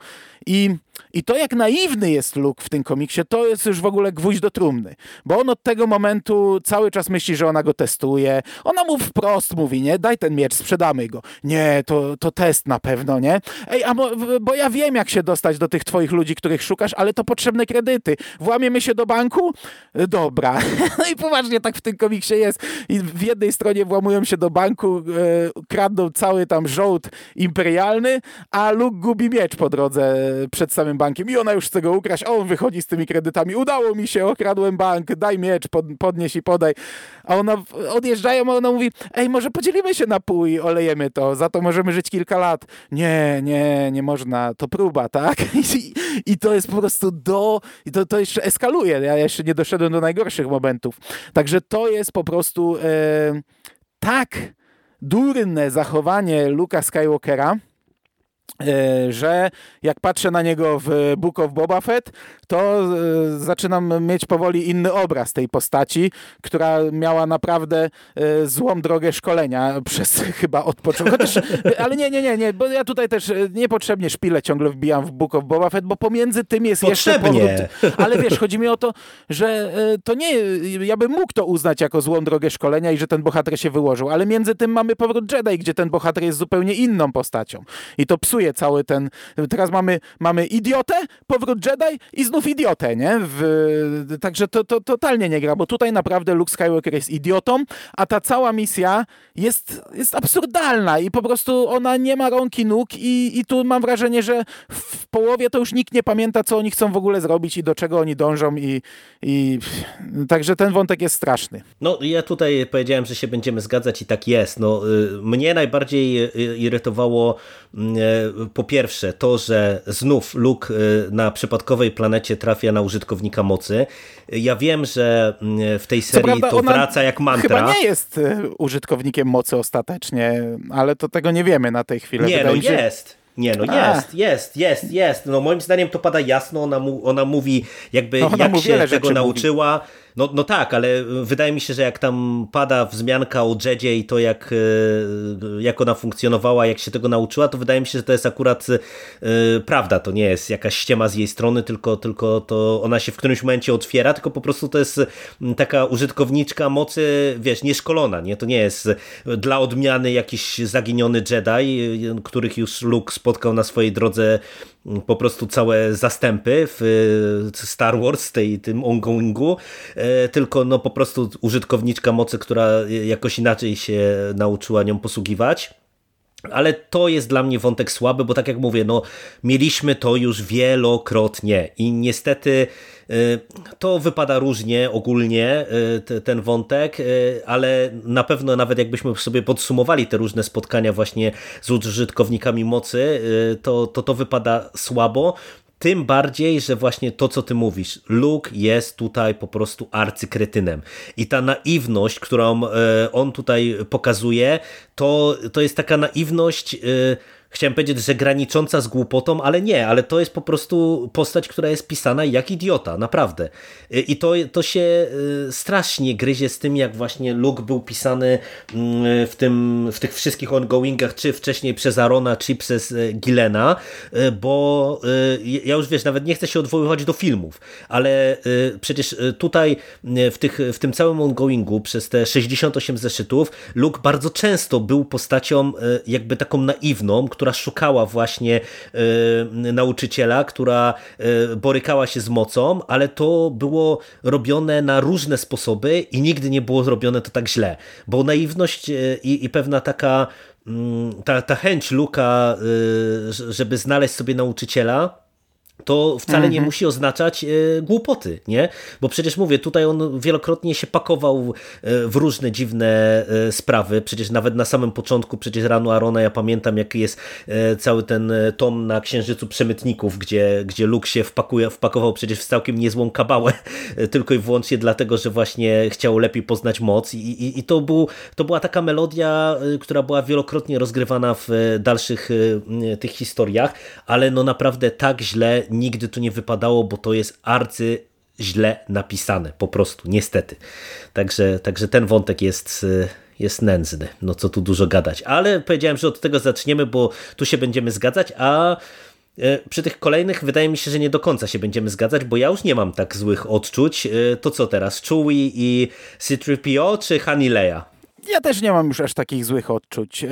I, I to jak naiwny jest Luke w tym komiksie, to jest już w ogóle gwóźdź do trumny, bo on od tego momentu cały czas myśli, że ona go testuje, ona mu wprost mówi, nie, daj ten miecz, sprzedamy go. Nie, to, to test na pewno, nie? Ej, a bo, bo ja wiem, jak się dostać do tych twoich ludzi, których szukasz, ale to potrzebne kredyty. Włamiemy się do banku? Dobra. No i poważnie tak w tym komiksie jest. I w jednej stronie włamują się do banku, e, kradną cały tam żołd imperialny, a Luke gubi miecz po drodze przed samym bankiem i ona już chce go ukraść, a on wychodzi z tymi kredytami. Udało mi się, okradłem bank, daj miecz, pod, podnieś i podaj. A ona odjeżdżają, a ona mówi, ej, może podzielimy się na pół i olejemy to, za to możemy żyć kilka lat. Nie, nie, nie można, to próba, tak? I, i to jest po prostu do, i to, to jeszcze eskaluje. Ja jeszcze nie doszedłem do najgorszych momentów. Także to jest po prostu e, tak durne zachowanie Luka Skywalkera, że jak patrzę na niego w Book of Boba Fett, to e, zaczynam mieć powoli inny obraz tej postaci, która miała naprawdę e, złą drogę szkolenia przez chyba od początku. Chociaż, ale nie, nie, nie, nie, bo ja tutaj też niepotrzebnie szpilę ciągle wbijam w Book of Boba Fett, bo pomiędzy tym jest Potrzebnie. jeszcze powrót. Ale wiesz, chodzi mi o to, że to nie, ja bym mógł to uznać jako złą drogę szkolenia i że ten bohater się wyłożył, ale między tym mamy powrót Jedi, gdzie ten bohater jest zupełnie inną postacią. I to psuje cały ten... Teraz mamy, mamy idiotę, powrót Jedi i znów idiotę, nie? W, także to, to totalnie nie gra, bo tutaj naprawdę Luke Skywalker jest idiotą, a ta cała misja jest, jest absurdalna i po prostu ona nie ma rąk i nóg i, i tu mam wrażenie, że w połowie to już nikt nie pamięta, co oni chcą w ogóle zrobić i do czego oni dążą i, i także ten wątek jest straszny. No ja tutaj powiedziałem, że się będziemy zgadzać i tak jest. No, y, mnie najbardziej y, irytowało mm, e, po pierwsze to, że znów Luke y, na przypadkowej planecie trafia na użytkownika mocy. Ja wiem, że mm, w tej serii prawda, to wraca jak mantra. Chyba nie jest y, użytkownikiem mocy ostatecznie, ale to tego nie wiemy na tej chwili. Nie, Wydaje no jest. Nie, no jest, jest, jest, jest. No moim zdaniem to pada jasno, ona, mu, ona mówi jakby no jak się tego nauczyła. Mówi. No, no tak, ale wydaje mi się, że jak tam pada wzmianka o Jedzie i to jak, e, jak ona funkcjonowała, jak się tego nauczyła, to wydaje mi się, że to jest akurat e, prawda. To nie jest jakaś ściema z jej strony, tylko, tylko to ona się w którymś momencie otwiera, tylko po prostu to jest taka użytkowniczka mocy, wiesz, nieszkolona. Nie? To nie jest dla odmiany jakiś zaginiony Jedi, których już Luke spotkał na swojej drodze po prostu całe zastępy w Star Wars, tej, tym ongoingu, tylko no po prostu użytkowniczka mocy, która jakoś inaczej się nauczyła nią posługiwać. Ale to jest dla mnie wątek słaby, bo tak jak mówię, no mieliśmy to już wielokrotnie i niestety to wypada różnie ogólnie y, ten wątek, y, ale na pewno nawet jakbyśmy sobie podsumowali te różne spotkania właśnie z użytkownikami mocy, to to, to wypada słabo. Tym bardziej, że właśnie to, co ty mówisz, Luke jest tutaj po prostu arcykretynem. I ta naiwność, którą on tutaj pokazuje, to, to jest taka naiwność e, chciałem powiedzieć, że granicząca z głupotą, ale nie, ale to jest po prostu postać, która jest pisana jak idiota, naprawdę. I to, to się y, strasznie gryzie z tym, jak właśnie Luke był pisany mm, w, tym, w tych wszystkich ongoingach, czy wcześniej przez Arona, czy przez y, Gilena, y, bo ja już wiesz, nawet nie chcę się odwoływać do filmów, ale przecież tutaj w, tych, w tym całym ongoingu przez te 68 zeszytów Luke bardzo często był postacią jakby taką naiwną, która szukała właśnie y, nauczyciela, która y, borykała się z mocą, ale to było robione na różne sposoby i nigdy nie było zrobione to tak źle, bo naiwność y, i, i pewna taka mm, ta, ta chęć Luka, żeby znaleźć sobie nauczyciela, to wcale nie mhm. musi oznaczać e, głupoty, nie? Bo przecież mówię, tutaj on wielokrotnie się pakował e, w różne dziwne e, sprawy, przecież nawet na samym początku, przecież rano Arona, ja pamiętam jaki jest cały ten tom na Księżycu Przemytników, gdzie, gdzie Luke się wpakuje, wpakował przecież w całkiem niezłą kabałę, tylko i wyłącznie dlatego, że właśnie chciał lepiej poznać moc i, i, i to, był, to była taka melodia, która była wielokrotnie rozgrywana w dalszych tych historiach, ale no naprawdę tak źle nigdy to nie wypadało, bo to jest arcy źle napisane, po prostu, niestety. Także, także ten wątek jest, jest nędzny, no co tu dużo gadać. Ale powiedziałem, że od tego zaczniemy, bo tu się będziemy zgadzać, a e, przy tych kolejnych wydaje mi się, że nie do końca się będziemy zgadzać, bo ja już nie mam tak złych odczuć. E, to co teraz, Chewie i C-3PO czy Hanileya? Ja też nie mam już aż takich złych odczuć. E,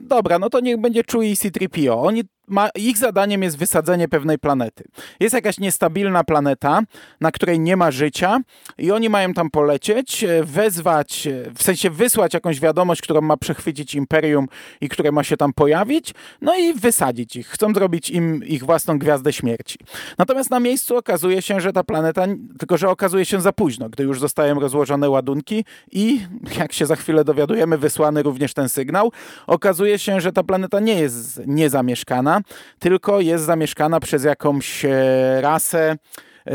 dobra, no to niech będzie Chewie i C-3PO. Oni ma, ich zadaniem jest wysadzenie pewnej planety. Jest jakaś niestabilna planeta, na której nie ma życia i oni mają tam polecieć, e, wezwać, e, w sensie wysłać jakąś wiadomość, którą ma przechwycić Imperium i które ma się tam pojawić, no i wysadzić ich. Chcą zrobić im ich własną gwiazdę śmierci. Natomiast na miejscu okazuje się, że ta planeta, tylko że okazuje się za późno, gdy już zostają rozłożone ładunki i, jak się za chwilę dowiadujemy, wysłany również ten sygnał, okazuje się, że ta planeta nie jest niezamieszkana, tylko jest zamieszkana przez jakąś e, rasę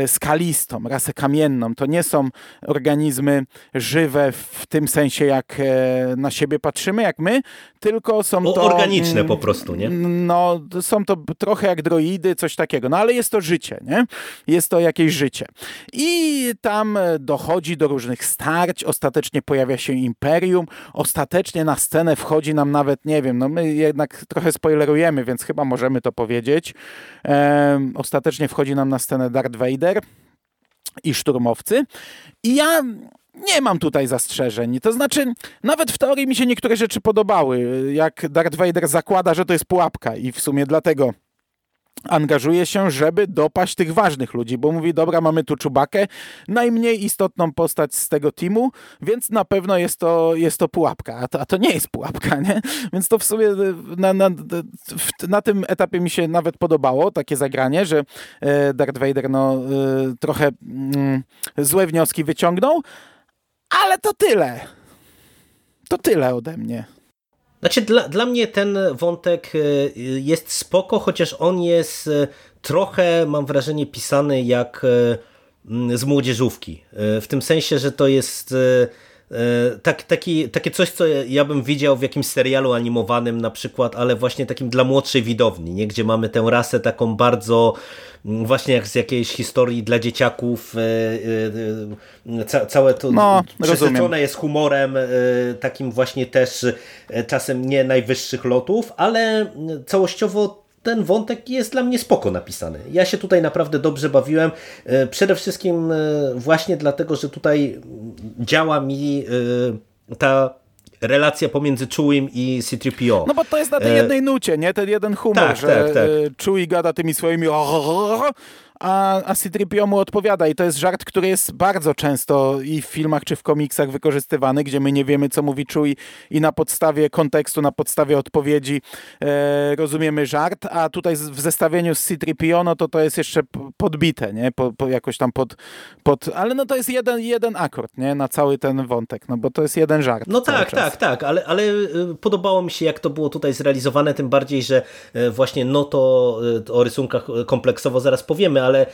skalistą, rasę kamienną. To nie są organizmy żywe w tym sensie, jak e, na siebie patrzymy, jak my, tylko są to... Organiczne po prostu, nie? No, są to trochę jak droidy, coś takiego. No, ale jest to życie, nie? Jest to jakieś życie. I tam dochodzi do różnych starć, ostatecznie pojawia się Imperium, ostatecznie na scenę wchodzi nam nawet, nie wiem, no my jednak trochę spoilerujemy, więc chyba możemy to powiedzieć. Ehm, ostatecznie wchodzi nam na scenę Darth Vader, I szturmowcy. I ja nie mam tutaj zastrzeżeń. To znaczy, nawet w teorii mi się niektóre rzeczy podobały. Jak Darth Vader zakłada, że to jest pułapka i w sumie dlatego angażuje się, żeby dopaść tych ważnych ludzi, bo mówi, dobra, mamy tu Czubakę, najmniej istotną postać z tego teamu, więc na pewno jest to, jest to pułapka, a to, a to nie jest pułapka, nie? Więc to w sumie na, na, na tym etapie mi się nawet podobało, takie zagranie, że e, Darth Vader no, e, trochę mm, złe wnioski wyciągnął, ale to tyle. To tyle ode mnie. Znaczy dla, dla mnie ten wątek e, jest spoko, chociaż on jest e, trochę, mam wrażenie, pisany jak e, z młodzieżówki. W tym sensie, że to jest tak, taki, takie coś, co ja bym widział w jakimś serialu animowanym na przykład, ale właśnie takim dla młodszej widowni, nie? gdzie mamy tę rasę taką bardzo właśnie jak z jakiejś historii dla dzieciaków e, e, ca całe to no, przesycone jest humorem e, takim właśnie też czasem nie najwyższych lotów, ale całościowo ten wątek jest dla mnie spoko napisany. Ja się tutaj naprawdę dobrze bawiłem. Przede wszystkim właśnie dlatego, że tutaj działa mi ta relacja pomiędzy Chewiem i C-3PO. No bo to jest na tej jednej nucie, nie? Ten jeden humor, tak, że tak, tak. Chewie gada tymi swoimi a, a C-3PO mu odpowiada i to jest żart, który jest bardzo często i w filmach czy w komiksach wykorzystywany, gdzie my nie wiemy, co mówi Chewie i na podstawie kontekstu, na podstawie odpowiedzi e, rozumiemy żart, a tutaj w zestawieniu z C-3PO, no to to jest jeszcze podbite, nie? Po, po jakoś tam pod, pod... Ale no to jest jeden, jeden akord, nie? Na cały ten wątek, no bo to jest jeden żart. No tak, czas. tak, tak, ale, ale y, podobało mi się, jak to było tutaj zrealizowane, tym bardziej, że e, właśnie no to y, o rysunkach kompleksowo zaraz powiemy, ale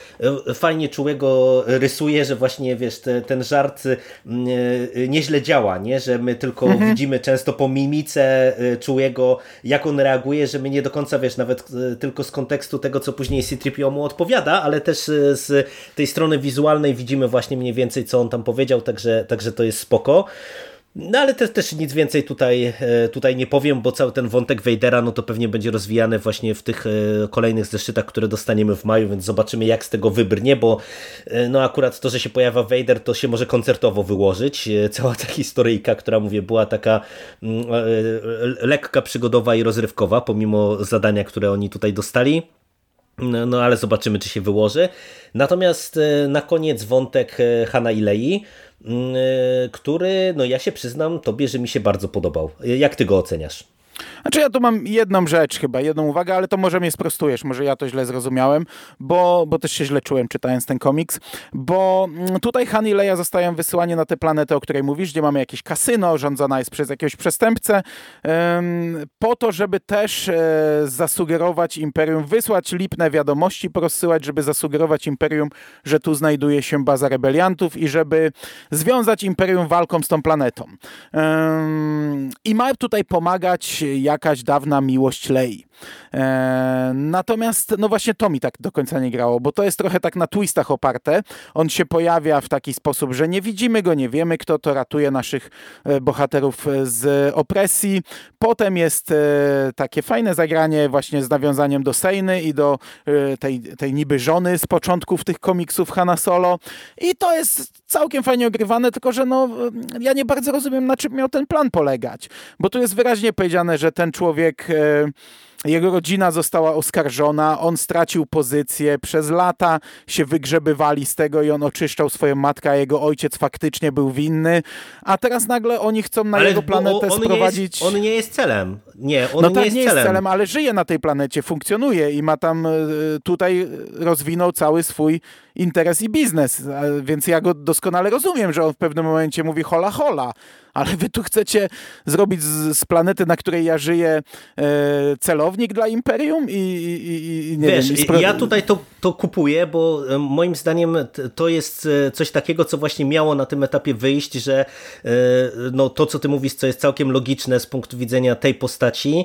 e, fajnie czułego rysuje, że właśnie wiesz, te, ten żart mm, e, nieźle działa, nie? że my tylko mhm. widzimy często po mimice e, czułego, jak on reaguje, że my nie do końca wiesz, nawet tylko z kontekstu tego, co później C-3PO mu odpowiada, ale też z tej strony wizualnej widzimy właśnie mniej więcej, co on tam powiedział, także, także to jest spoko. No ale też, też nic więcej tutaj, e, tutaj nie powiem, bo cały ten wątek Vadera no to pewnie będzie rozwijany właśnie w tych e, kolejnych zeszytach, które dostaniemy w maju, więc zobaczymy jak z tego wybrnie, bo e, no akurat to, że się pojawia Vader, to się może koncertowo wyłożyć. Cała ta historyjka, która mówię, była taka mm, lekka, przygodowa i rozrywkowa, pomimo zadania, które oni tutaj dostali. No, no ale zobaczymy, czy się wyłoży. Natomiast na koniec wątek Hanna i Lei Mm, y, który, no ja się przyznam tobie, że mi się bardzo podobał. Jak ty go oceniasz? Znaczy ja tu mam jedną rzecz chyba, jedną uwagę, ale to może mnie sprostujesz, może ja to źle zrozumiałem, bo, bo też się źle czułem czytając ten komiks, bo mm, tutaj Han i Leia zostają wysyłani na tę planetę, o której mówisz, gdzie mamy jakieś kasyno, rządzona jest przez jakiegoś przestępcę, po to, żeby też e, zasugerować Imperium, wysłać lipne wiadomości, porozsyłać, żeby zasugerować Imperium, że tu znajduje się baza rebeliantów i żeby związać Imperium walką z tą planetą. I ma tutaj pomagać jakaś dawna miłość Lei. E, natomiast, no właśnie to mi tak do końca nie grało, bo to jest trochę tak na twistach oparte. On się pojawia w taki sposób, że nie widzimy go, nie wiemy kto to ratuje naszych e, bohaterów z opresji. Potem jest e, takie fajne zagranie właśnie z nawiązaniem do Sejny i do tej, tej niby żony z początków tych komiksów Hanna Solo. I to jest całkiem fajnie ogrywane, tylko że no, ja nie bardzo rozumiem, na czym miał ten plan polegać. Bo tu jest wyraźnie powiedziane, że ten człowiek jego rodzina została oskarżona, on stracił pozycję, przez lata się wygrzebywali z tego i on oczyszczał swoją matkę, a jego ojciec faktycznie był winny, a teraz nagle oni chcą na ale jego planetę on sprowadzić... Nie jest, on nie jest celem. Nie, on no nie tak, jest nie celem. jest celem, ale żyje na tej planecie, funkcjonuje i ma tam e, tutaj rozwinął cały swój interes i biznes, więc ja go doskonale rozumiem, że on w pewnym momencie mówi hola hola, ale wy tu chcecie zrobić z, z planety, na której ja żyję, e, celownik dla Imperium i, i, i nie Wiesz, wiem. ja tutaj to, to kupuję, bo e, moim zdaniem to jest e, coś takiego, co właśnie miało na tym etapie wyjść, że e, no, to, co ty mówisz, co jest całkiem logiczne z punktu widzenia tej postaci,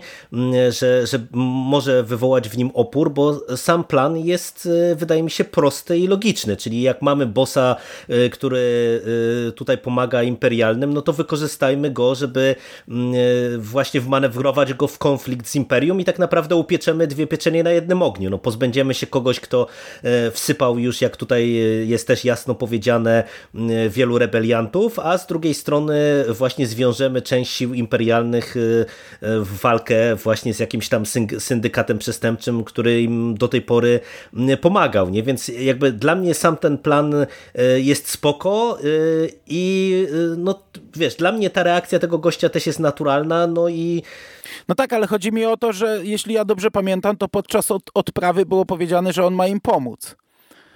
że, że może wywołać w nim opór, bo sam plan jest, wydaje mi się, prosty i logiczny, czyli jak mamy bossa, który tutaj pomaga imperialnym, no to wykorzystajmy go, żeby właśnie wmanewrować go w konflikt z imperium i tak naprawdę upieczemy dwie pieczenie na jednym ogniu. No, pozbędziemy się kogoś, kto wsypał już, jak tutaj jest też jasno powiedziane, wielu rebeliantów, a z drugiej strony właśnie zwiążemy część sił imperialnych w walkę właśnie z jakimś tam syndykatem przestępczym, który im do tej pory pomagał, nie? Więc jakby dla mnie sam ten plan jest spoko i no wiesz, dla mnie ta reakcja tego gościa też jest naturalna, no i no tak, ale chodzi mi o to, że jeśli ja dobrze pamiętam, to podczas od, odprawy było powiedziane, że on ma im pomóc.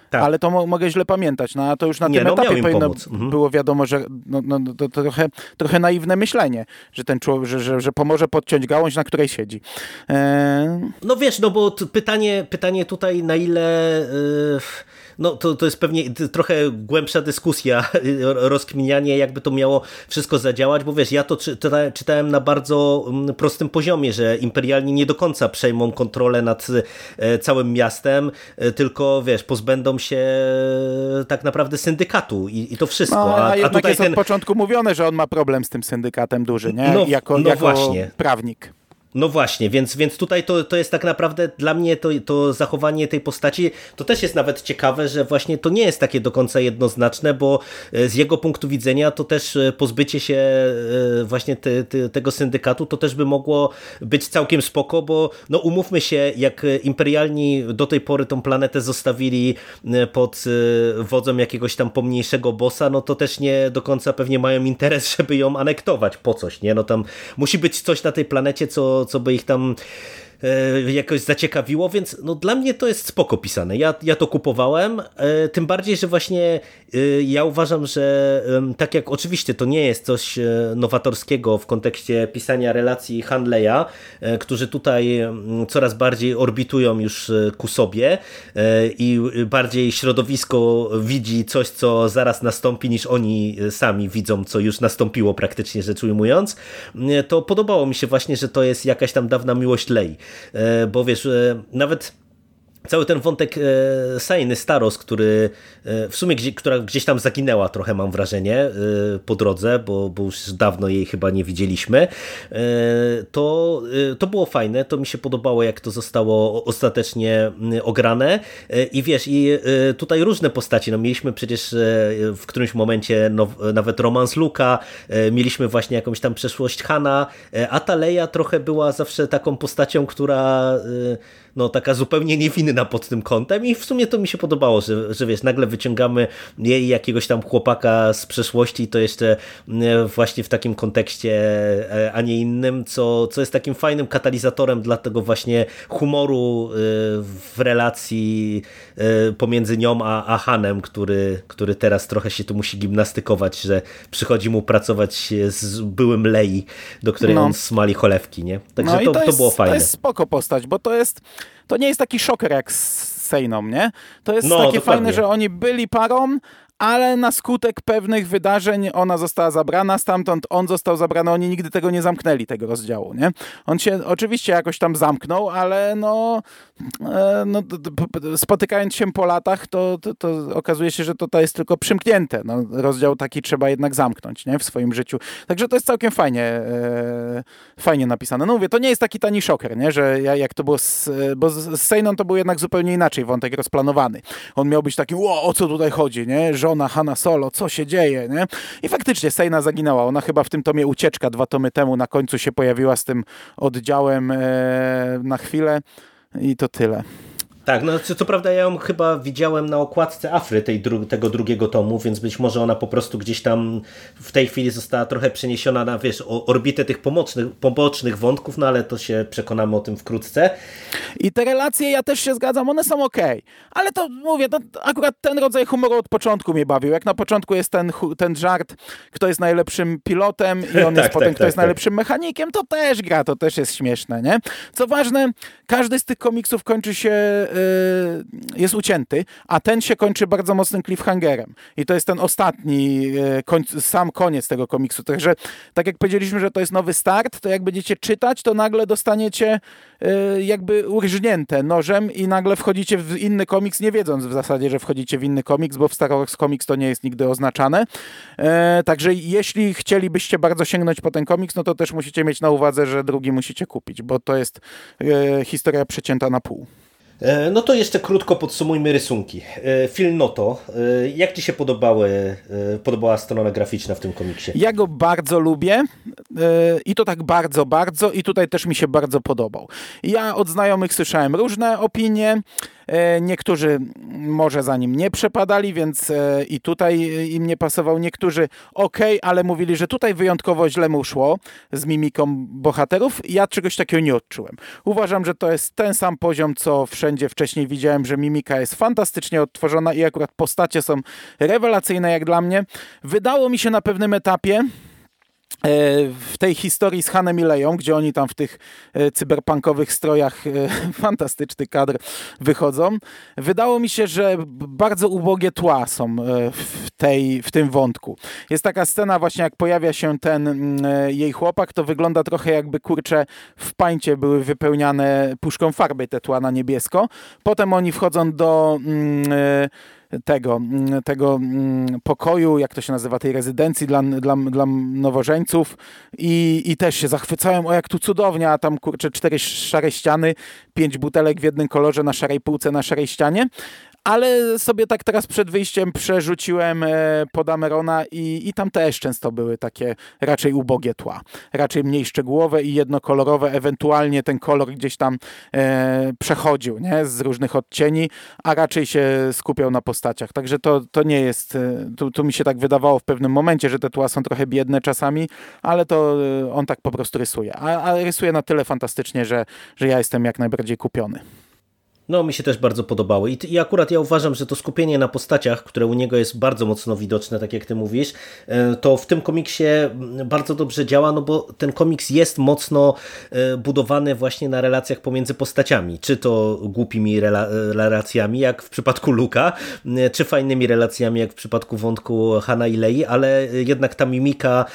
Tak. Ale to mo mogę źle pamiętać. No, a to już na Nie, tym no, etapie powinno mhm. było wiadomo, że no, no, no, to trochę, trochę naiwne myślenie, że ten człowiek, że, że, że pomoże podciąć gałąź, na której siedzi. E... No wiesz, no bo pytanie, pytanie tutaj na ile... Yy no to, to jest pewnie trochę głębsza dyskusja, rozkminianie, jakby to miało wszystko zadziałać, bo wiesz, ja to czytałem na bardzo mm, prostym poziomie, że imperialni nie do końca przejmą kontrolę nad e, całym miastem, e, tylko wiesz, pozbędą się e, tak naprawdę syndykatu i, i to wszystko. No, a, a, jednak a jest ten... od początku mówione, że on ma problem z tym syndykatem duży, nie? No, jako, no jako właśnie. prawnik. No właśnie, więc, więc tutaj to, to jest tak naprawdę dla mnie to, to zachowanie tej postaci to też jest nawet ciekawe, że właśnie to nie jest takie do końca jednoznaczne, bo e, z jego punktu widzenia to też e, pozbycie się e, właśnie te, te, tego syndykatu to też by mogło być całkiem spoko, bo no umówmy się, jak imperialni do tej pory tą planetę zostawili pod wodzą jakiegoś tam pomniejszego bossa, no to też nie do końca pewnie mają interes, żeby ją anektować po coś, nie? No tam musi być coś na tej planecie, co co, by ich tam jakoś zaciekawiło, więc no dla mnie to jest spoko pisane. Ja, ja to kupowałem, e, tym bardziej, że właśnie e, ja uważam, że tak jak oczywiście to nie jest coś nowatorskiego w kontekście pisania relacji Handleya, którzy tutaj coraz bardziej orbitują już ku sobie i bardziej środowisko widzi coś, co zaraz nastąpi, niż oni sami widzą, co już nastąpiło praktycznie rzecz ujmując, to podobało mi się właśnie, że to jest jakaś tam dawna miłość Lei, bo wiesz, nawet cały ten wątek e, Sainy Staros, który e, w sumie gdzie, która gdzieś tam zaginęła trochę mam wrażenie e, po drodze, bo, bo już dawno jej chyba nie widzieliśmy, to, to było fajne, to mi się podobało jak to zostało ostatecznie ograne. I wiesz, i tutaj różne postaci, no mieliśmy przecież w którymś momencie nawet romans Luka, mieliśmy właśnie jakąś tam przeszłość Hana, a ta Leia trochę była zawsze taką postacią, która no taka zupełnie niewinna pod tym kątem i w sumie to mi się podobało, że, że wiesz, nagle wyciągamy jej jakiegoś tam chłopaka z przeszłości i to jeszcze e, właśnie w takim kontekście, e, a nie innym, co, co jest takim fajnym katalizatorem dla tego właśnie humoru e, w relacji pomiędzy nią a, a Hanem, który, który teraz trochę się tu musi gimnastykować, że przychodzi mu pracować z byłym Lei, do której no. on smali cholewki, nie? Także no to, to, to jest, było fajne. To jest spoko postać, bo to jest to nie jest taki szoker jak z Sejną, nie? To jest no, takie dokładnie. fajne, że oni byli parą, ale na skutek pewnych wydarzeń ona została zabrana stamtąd, on został zabrany, oni nigdy tego nie zamknęli, tego rozdziału, nie? On się oczywiście jakoś tam zamknął, ale no, e, no spotykając się po latach, to, to, to, okazuje się, że to, jest tylko przymknięte. No, rozdział taki trzeba jednak zamknąć, nie? W swoim życiu. Także to jest całkiem fajnie, e, fajnie napisane. No mówię, to nie jest taki tani szoker, nie? Że jak to było z, bo z Sejną to był jednak zupełnie inaczej wątek rozplanowany. On miał być taki, o, o co tutaj chodzi, nie? Żona Hanna Solo, co się dzieje, nie? I faktycznie Sejna zaginęła. Ona chyba w tym tomie Ucieczka dwa tomy temu na końcu się pojawiła z tym oddziałem e, na chwilę i to tyle. Tak, no co, co, prawda ja ją chyba widziałem na okładce Afry tej dru tego drugiego tomu, więc być może ona po prostu gdzieś tam w tej chwili została trochę przeniesiona na, wiesz, orbitę tych pomocnych, pobocznych wątków, no ale to się przekonamy o tym wkrótce. I te relacje, ja też się zgadzam, one są ok, ale to mówię, to akurat ten rodzaj humoru od początku mnie bawił. Jak na początku jest ten, ten żart, kto jest najlepszym pilotem i on tak, jest potem, tak, kto tak, jest tak. najlepszym mechanikiem, to też gra, to też jest śmieszne, nie? Co ważne, każdy z tych komiksów kończy się jest ucięty, a ten się kończy bardzo mocnym cliffhangerem. I to jest ten ostatni, y, sam koniec tego komiksu. Także tak jak powiedzieliśmy, że to jest nowy start, to jak będziecie czytać, to nagle dostaniecie y, jakby urżnięte nożem i nagle wchodzicie w inny komiks, nie wiedząc w zasadzie, że wchodzicie w inny komiks, bo w Star Wars Comics to nie jest nigdy oznaczane. E, także jeśli chcielibyście bardzo sięgnąć po ten komiks, no to też musicie mieć na uwadze, że drugi musicie kupić, bo to jest historia przecięta na pół. E, no to jeszcze krótko podsumujmy rysunki. E, Film Noto, e, jak Ci się podobały, podobała strona graficzna w tym komiksie? Ja go bardzo lubię i to tak bardzo, bardzo i tutaj też mi się bardzo podobał. Ja od znajomych słyszałem różne opinie. E, niektórzy może za nim nie przepadali, więc e, i tutaj im nie pasował. Niektórzy ok, ale mówili, że tutaj wyjątkowo źle mu szło z mimiką bohaterów. Ja czegoś takiego nie odczułem. Uważam, że to jest ten sam poziom, co wszędzie wcześniej widziałem, że mimika jest fantastycznie odtworzona i akurat postacie są rewelacyjne jak dla mnie. Wydało mi się na pewnym etapie, w tej historii z Hanem i Leją, gdzie oni tam w tych e, cyberpunkowych strojach e, fantastyczny kadr wychodzą, wydało mi się, że bardzo ubogie tła są w, tej, w tym wątku. Jest taka scena właśnie, jak pojawia się ten mm, jej chłopak, to wygląda trochę jakby kurcze w pańcie były wypełniane puszką farby te tła na niebiesko. Potem oni wchodzą do mm, tego, tego pokoju, jak to się nazywa, tej rezydencji dla, dla, dla nowożeńców. I, i też się zachwycałem, o jak tu cudownie, a tam kurczę cztery szare ściany, pięć butelek w jednym kolorze na szarej półce, na szarej ścianie, ale sobie tak teraz przed wyjściem przerzuciłem e, pod Amerona i, i tam też często były takie raczej ubogie tła. Raczej mniej szczegółowe i jednokolorowe, ewentualnie ten kolor gdzieś tam e, przechodził nie? z różnych odcieni, a raczej się skupiał na postaciach. Także to, to nie jest, e, tu, tu mi się tak wydawało w pewnym momencie, że te tła są trochę biedne czasami, ale to e, on tak po prostu rysuje. A, a rysuje na tyle fantastycznie, że, że ja jestem jak najbardziej kupiony. No, mi się też bardzo podobały. I, I akurat ja uważam, że to skupienie na postaciach, które u niego jest bardzo mocno widoczne, tak jak ty mówisz, e, to w tym komiksie bardzo dobrze działa, no bo ten komiks jest mocno e, budowany właśnie na relacjach pomiędzy postaciami. Czy to głupimi rela relacjami, jak w przypadku Luka, e, czy fajnymi relacjami, jak w przypadku wątku Hanna i Lei, ale jednak ta mimika,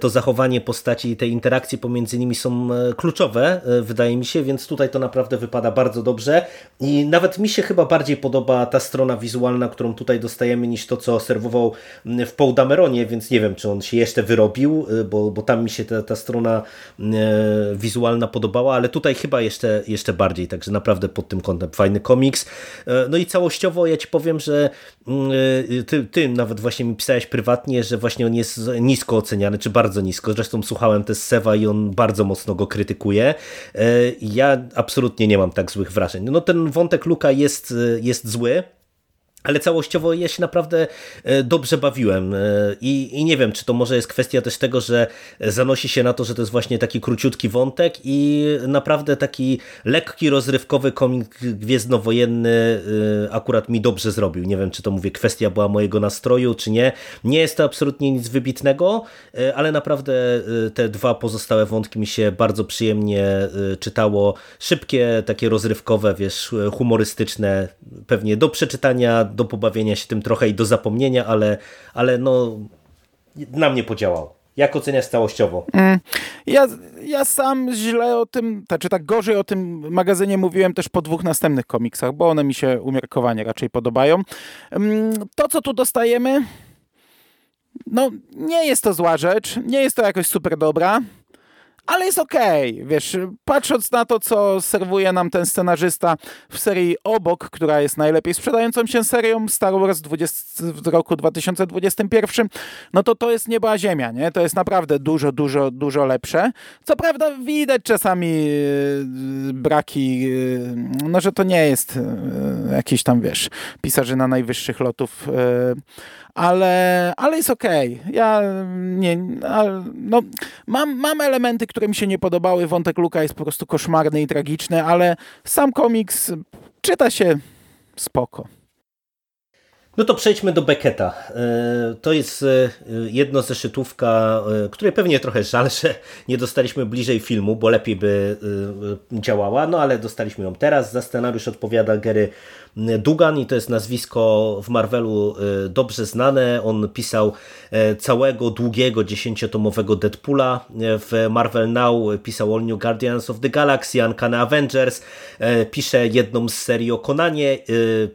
to zachowanie postaci i te interakcje pomiędzy nimi są kluczowe, wydaje mi się, więc tutaj to naprawdę wypada bardzo dobrze. I nawet mi się chyba bardziej podoba ta strona wizualna, którą tutaj dostajemy, niż to, co serwował mm, w Paul Dameronie, więc nie wiem, czy on się jeszcze wyrobił, y, bo, bo tam mi się ta, ta strona y, wizualna podobała, ale tutaj chyba jeszcze, jeszcze bardziej, także naprawdę pod tym kątem fajny komiks. Y, no i całościowo ja Ci powiem, że mm, ty, ty nawet właśnie mi pisałeś prywatnie, że właśnie on jest nisko oceniany, czy bardzo nisko. Zresztą słuchałem też Sewa i on bardzo mocno go krytykuje. Ja absolutnie nie mam tak złych wrażeń. No ten wątek Luka jest, jest zły, ale całościowo ja się naprawdę e, dobrze bawiłem e, I, i nie wiem, czy to może jest kwestia też tego, że zanosi się na to, że to jest właśnie taki króciutki wątek i naprawdę taki lekki, rozrywkowy komik gwiezdnowojenny e, akurat mi dobrze zrobił. Nie wiem, czy to mówię, kwestia była mojego nastroju, czy nie. Nie jest to absolutnie nic wybitnego, ale naprawdę te dwa pozostałe wątki mi się bardzo przyjemnie czytało. Szybkie, takie rozrywkowe, wiesz, humorystyczne, pewnie do przeczytania do pobawienia się tym trochę i do zapomnienia, ale, ale no na mnie podziałał. Jak oceniasz całościowo? Ja, ja sam źle o tym, czy tak gorzej o tym magazynie mówiłem też po dwóch następnych komiksach, bo one mi się umiarkowanie raczej podobają. Mm, to, co tu dostajemy, no nie jest to zła rzecz, nie jest to jakoś super dobra ale jest okej, okay. wiesz, patrząc na to, co serwuje nam ten scenarzysta w serii Obok, która jest najlepiej sprzedającą się serią Star Wars 20, w roku 2021, no to to jest nieba ziemia, nie? To jest naprawdę dużo, dużo, dużo lepsze. Co prawda widać czasami yy, braki, yy, no że to nie jest yy, jakiś tam, wiesz, pisarzyna najwyższych lotów, ale, ale jest okej. Okay. Ja nie, no, mam, mam elementy, które mi się nie podobały. Wątek Luka jest po prostu koszmarny i tragiczny, ale sam komiks czyta się spoko. No to przejdźmy do Becketa. E, to jest e, jedno zeszytówka, e, której pewnie trochę żal, że nie dostaliśmy bliżej filmu, bo lepiej by działała, no ale dostaliśmy ją teraz. Za scenariusz odpowiada Gary Dugan i to jest nazwisko w Marvelu y, dobrze znane. On pisał e, całego długiego dziesięciotomowego Deadpoola. E, w Marvel Now pisał All New Guardians of the Galaxy, Uncanny Avengers. E, pisze jedną z serii o Konanie.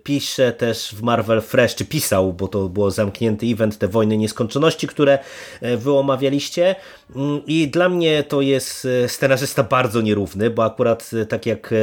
Pisze też w Marvel Fresh, czy pisał, bo to było zamknięty event, te Wojny Nieskończoności, które wy omawialiście. Mm, I dla mnie to jest scenarzysta bardzo nierówny, bo akurat tak jak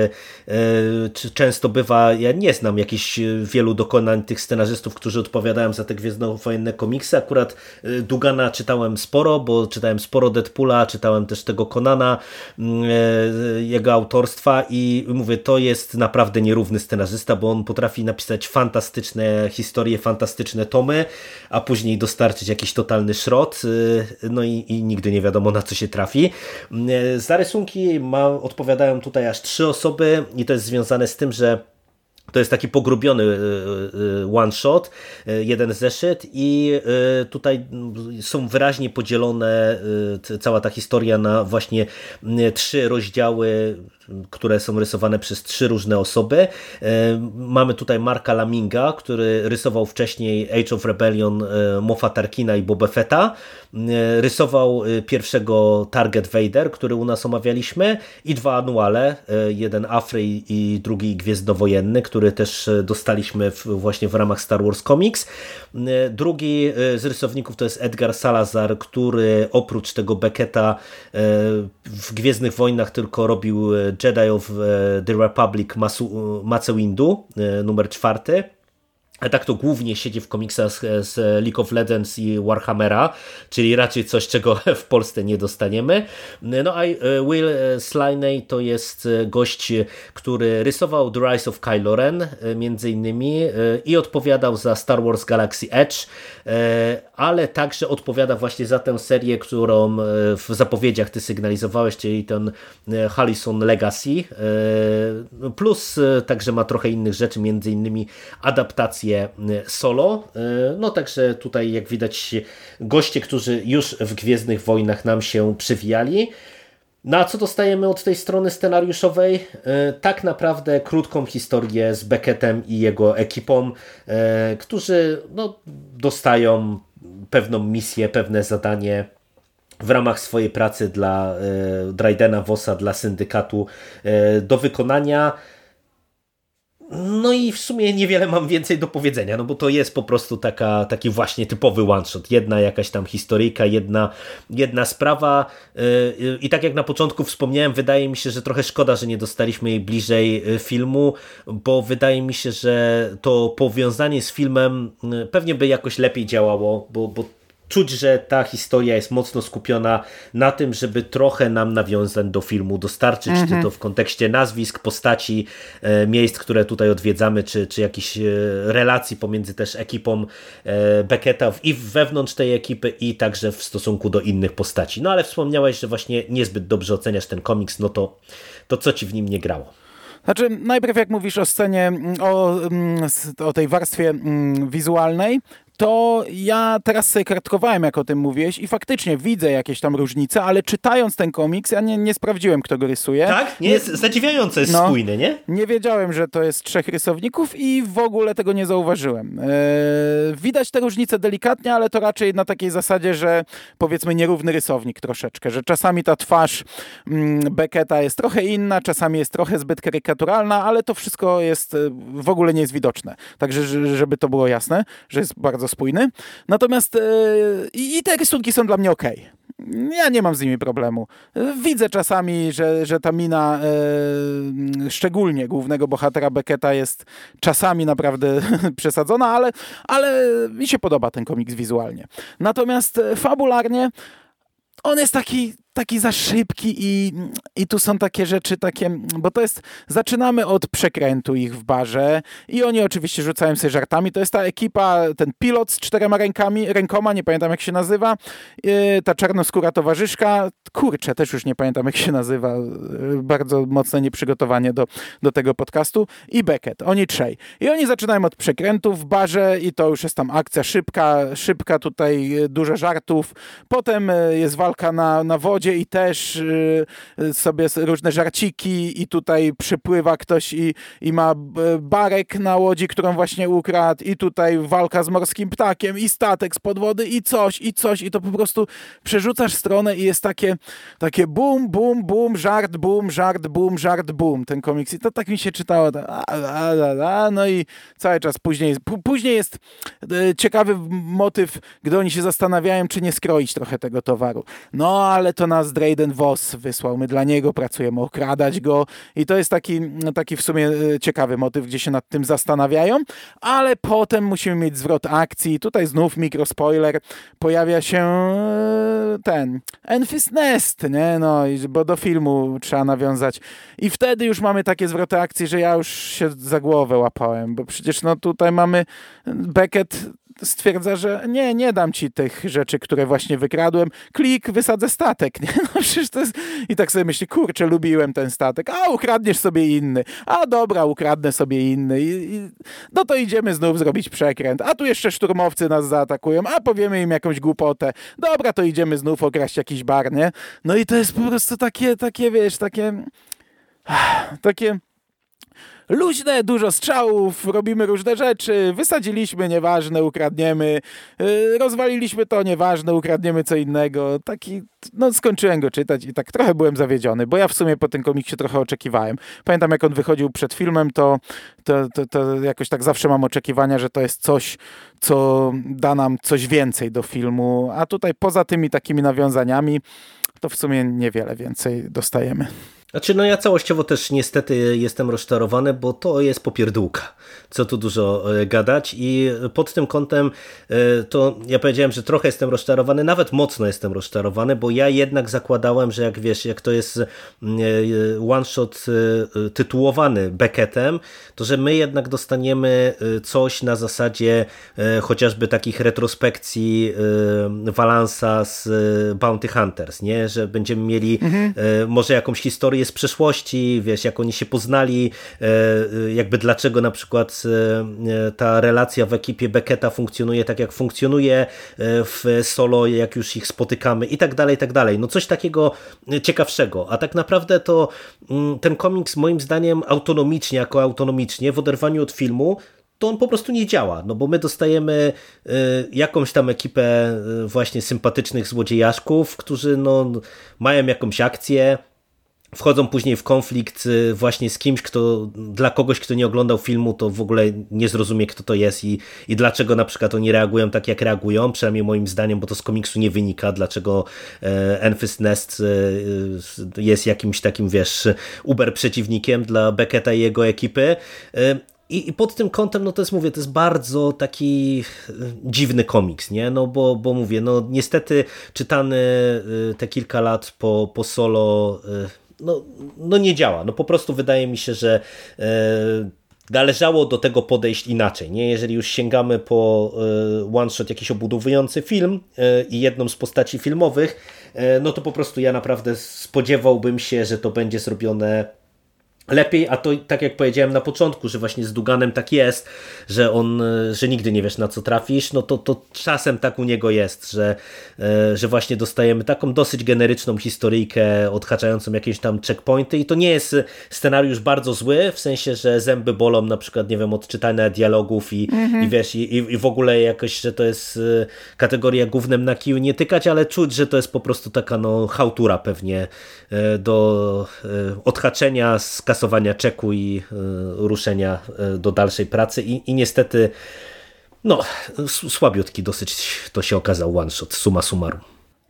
często bywa, ja nie znam znam jakichś e, wielu dokonań tych scenarzystów, którzy odpowiadają za te gwiezdnowojenne komiksy. Akurat e, Dugana czytałem sporo, bo czytałem sporo Deadpoola, czytałem też tego Konana, mm, e, jego autorstwa i mówię, to jest naprawdę nierówny scenarzysta, bo on potrafi napisać fantastyczne historie, fantastyczne tomy, a później dostarczyć jakiś totalny szrot, no i, i nigdy nie wiadomo na co się trafi. Mm, za rysunki ma, odpowiadają tutaj aż trzy osoby i to jest związane z tym, że to jest taki pogrubiony e, e, one shot, e, jeden zeszyt i tutaj są wyraźnie podzielone cała ta historia na właśnie trzy rozdziały które są rysowane przez trzy różne osoby. Mamy tutaj Marka Laminga, który rysował wcześniej Age of Rebellion Mofa Tarkina i Boba Fetta. Rysował pierwszego Target Vader, który u nas omawialiśmy i dwa anuale, jeden Afry i drugi Gwiezdnowojenny, który też dostaliśmy właśnie w ramach Star Wars Comics. Drugi z rysowników to jest Edgar Salazar, który oprócz tego Becketa w Gwiezdnych Wojnach tylko robił Jedi of the Republic Mace Windu, numer czwarty. A tak to głównie siedzi w komiksach z League of Legends i Warhammera, czyli raczej coś, czego w Polsce nie dostaniemy. No a e, Will Sliney to jest e, gość, który rysował The Rise of Kylo Ren e, między innymi i odpowiadał za Star Wars Galaxy Edge, ale także odpowiada właśnie za tę serię, którą w zapowiedziach ty sygnalizowałeś, czyli ten Harrison Legacy, plus także ma trochę innych rzeczy, między innymi adaptacje Y, solo. Y, no także tutaj jak widać goście, którzy już w Gwiezdnych Wojnach nam się przywijali. No a co dostajemy od tej strony scenariuszowej? Y, tak naprawdę krótką historię z Beckettem i jego ekipą, którzy no, dostają pewną misję, pewne zadanie w ramach swojej pracy dla Drydena Vossa, dla syndykatu do wykonania. No i w sumie niewiele mam więcej do powiedzenia, no bo to jest po prostu taka, taki właśnie typowy one-shot. Jedna jakaś tam historyjka, jedna, jedna sprawa yy, i tak jak na początku wspomniałem, wydaje mi się, że trochę szkoda, że nie dostaliśmy jej bliżej y, filmu, bo wydaje mi się, że to powiązanie z filmem y, pewnie by jakoś lepiej działało, bo, bo czuć, że ta historia jest mocno skupiona na tym, żeby trochę nam nawiązań do filmu dostarczyć, czy mhm. to w kontekście nazwisk, postaci, e, miejsc, które tutaj odwiedzamy, czy, czy jakichś e, relacji pomiędzy też ekipą e, Becketa i wewnątrz tej ekipy i także w stosunku do innych postaci. No ale wspomniałeś, że właśnie niezbyt dobrze oceniasz ten komiks, no to, to co ci w nim nie grało? Znaczy, najpierw jak mówisz o scenie, o, o tej warstwie wizualnej, to ja teraz sobie kartkowałem, jak o tym mówiłeś i faktycznie widzę jakieś tam różnice, ale czytając ten komiks, ja nie, nie sprawdziłem, kto go rysuje. Tak? Nie, jest zadziwiające jest no, spójny, nie? Nie wiedziałem, że to jest trzech rysowników i w ogóle tego nie zauważyłem. Eee, widać te różnice delikatnie, ale to raczej na takiej zasadzie, że powiedzmy nierówny rysownik troszeczkę, że czasami ta twarz mm, Becketa jest trochę inna, czasami jest trochę zbyt karykaturalna, ale to wszystko jest e, w ogóle nie jest widoczne. Także, żeby to było jasne, że jest bardzo bardzo spójny. Natomiast yy, i te rysunki są dla mnie ok. Ja nie mam z nimi problemu. Widzę czasami, że, że ta mina, e, szczególnie głównego bohatera Becketa, jest czasami naprawdę przesadzona, ale, ale mi się podoba ten komiks wizualnie. Natomiast fabularnie on jest taki taki za szybki i, i tu są takie rzeczy takie, bo to jest, zaczynamy od przekrętu ich w barze i oni oczywiście rzucają sobie żartami, to jest ta ekipa, ten pilot z czterema rękami, rękoma, nie pamiętam jak się nazywa, yy, ta czarnoskóra towarzyszka, kurczę, też już nie pamiętam jak się nazywa, yy, bardzo mocne nieprzygotowanie do, do tego podcastu. I Beckett, oni trzej. I oni zaczynają od przekrętu w barze i to już jest tam akcja szybka, szybka tutaj, yy, dużo żartów, potem jest walka na, na wodzie, i też y, sobie różne żarciki i tutaj przypływa ktoś i, i ma barek na łodzi, którą właśnie ukradł i tutaj walka z morskim ptakiem i statek z podwody i coś, i coś i to po prostu przerzucasz stronę i jest takie takie bum, bum, bum, żart, bum, żart, bum, żart, bum ten komiks i to tak mi się czytało a, a, a, no i cały czas później, później jest e, ciekawy motyw, gdy oni się zastanawiają, czy nie skroić trochę tego towaru. No, ale to nas Drayden Voss wysłał. My dla niego pracujemy, okradać go i to jest taki, taki w sumie e, ciekawy motyw, gdzie się nad tym zastanawiają, ale potem musimy mieć zwrot akcji. Tutaj znów mikrospoiler. Pojawia się e, ten Enfys Nest, nie? No, bo do filmu trzeba nawiązać. I wtedy już mamy takie zwroty akcji, że ja już się za głowę łapałem, bo przecież no tutaj mamy Beckett stwierdza, że nie, nie dam ci tych rzeczy, które właśnie wykradłem. Klik, wysadzę statek. Nie? No przecież to jest... I tak sobie myśli, kurczę, lubiłem ten statek. A, ukradniesz sobie inny. A, dobra, ukradnę sobie inny. I, i... No to idziemy znów zrobić przekręt. A tu jeszcze szturmowcy nas zaatakują. A, powiemy im jakąś głupotę. Dobra, to idziemy znów okraść jakiś bar, nie? No i to jest po prostu takie, takie wiesz, takie takie luźne, dużo strzałów, robimy różne rzeczy, wysadziliśmy, nieważne, ukradniemy, yy, rozwaliliśmy to, nieważne, ukradniemy co innego. Taki, no skończyłem go czytać i tak trochę byłem zawiedziony, bo ja w sumie po tym komiksie trochę oczekiwałem. Pamiętam jak on wychodził przed filmem, to, to, to, to jakoś tak zawsze mam oczekiwania, że to jest coś, co da nam coś więcej do filmu, a tutaj poza tymi takimi nawiązaniami, to w sumie niewiele więcej dostajemy. Znaczy, no ja całościowo też niestety jestem rozczarowany, bo to jest popierdółka, co tu dużo e, gadać i pod tym kątem e, to ja powiedziałem, że trochę jestem rozczarowany, nawet mocno jestem rozczarowany, bo ja jednak zakładałem, że jak wiesz, jak to jest mm, e, one shot tytułowany Beckettem, to że my jednak dostaniemy coś na zasadzie chociażby takich retrospekcji Valansa z Bounty Hunters, nie? że będziemy mieli mhm. może jakąś historię z przeszłości, wiesz, jak oni się poznali, e, e, jakby dlaczego na przykład e, ta relacja w ekipie Becketa funkcjonuje tak, jak funkcjonuje w solo, jak już ich spotykamy i tak dalej, i tak dalej. No coś takiego ciekawszego. A tak naprawdę to mm, ten komiks moim zdaniem autonomicznie, jako autonomicznie, w oderwaniu od filmu, to on po prostu nie działa, no bo my dostajemy jakąś tam ekipę właśnie sympatycznych złodziejaszków, którzy no, mają jakąś akcję, wchodzą później w konflikt y, właśnie z kimś, kto dla kogoś, kto nie oglądał filmu, to w ogóle nie zrozumie, kto to jest i, i dlaczego na przykład oni reagują tak, jak reagują, przynajmniej moim zdaniem, bo to z komiksu nie wynika, dlaczego e, Enfys Nest e, jest jakimś takim, wiesz, uber przeciwnikiem dla Becketa i jego ekipy. E, i, I, pod tym kątem, no to jest, mówię, to jest bardzo taki dziwny komiks, nie? No bo, bo mówię, no niestety czytany te kilka lat po, po solo no, no nie działa. No po prostu wydaje mi się, że e, należało do tego podejść inaczej. Nie? Jeżeli już sięgamy po e, one shot, jakiś obudowujący film e, i jedną z postaci filmowych, no to po prostu ja naprawdę spodziewałbym się, że to będzie zrobione lepiej, a to tak jak powiedziałem na początku, że właśnie z Duganem tak jest, że on, że nigdy nie wiesz na co trafisz, no to, to czasem tak u niego jest, że, e, że właśnie dostajemy taką dosyć generyczną historyjkę odhaczającą jakieś tam checkpointy i to nie jest scenariusz bardzo zły, w sensie, że zęby bolą na przykład, nie wiem, od czytania dialogów i, mm-hmm. i wiesz, i, i w ogóle jakoś, że to jest e, kategoria głównym na kiju nie tykać, ale czuć, że to jest po prostu taka no hałtura pewnie e, do odhaczenia z kasowania czeku i e, ruszenia e, do dalszej pracy i, i niestety no, słabiutki dosyć to się okazał one shot, suma summarum.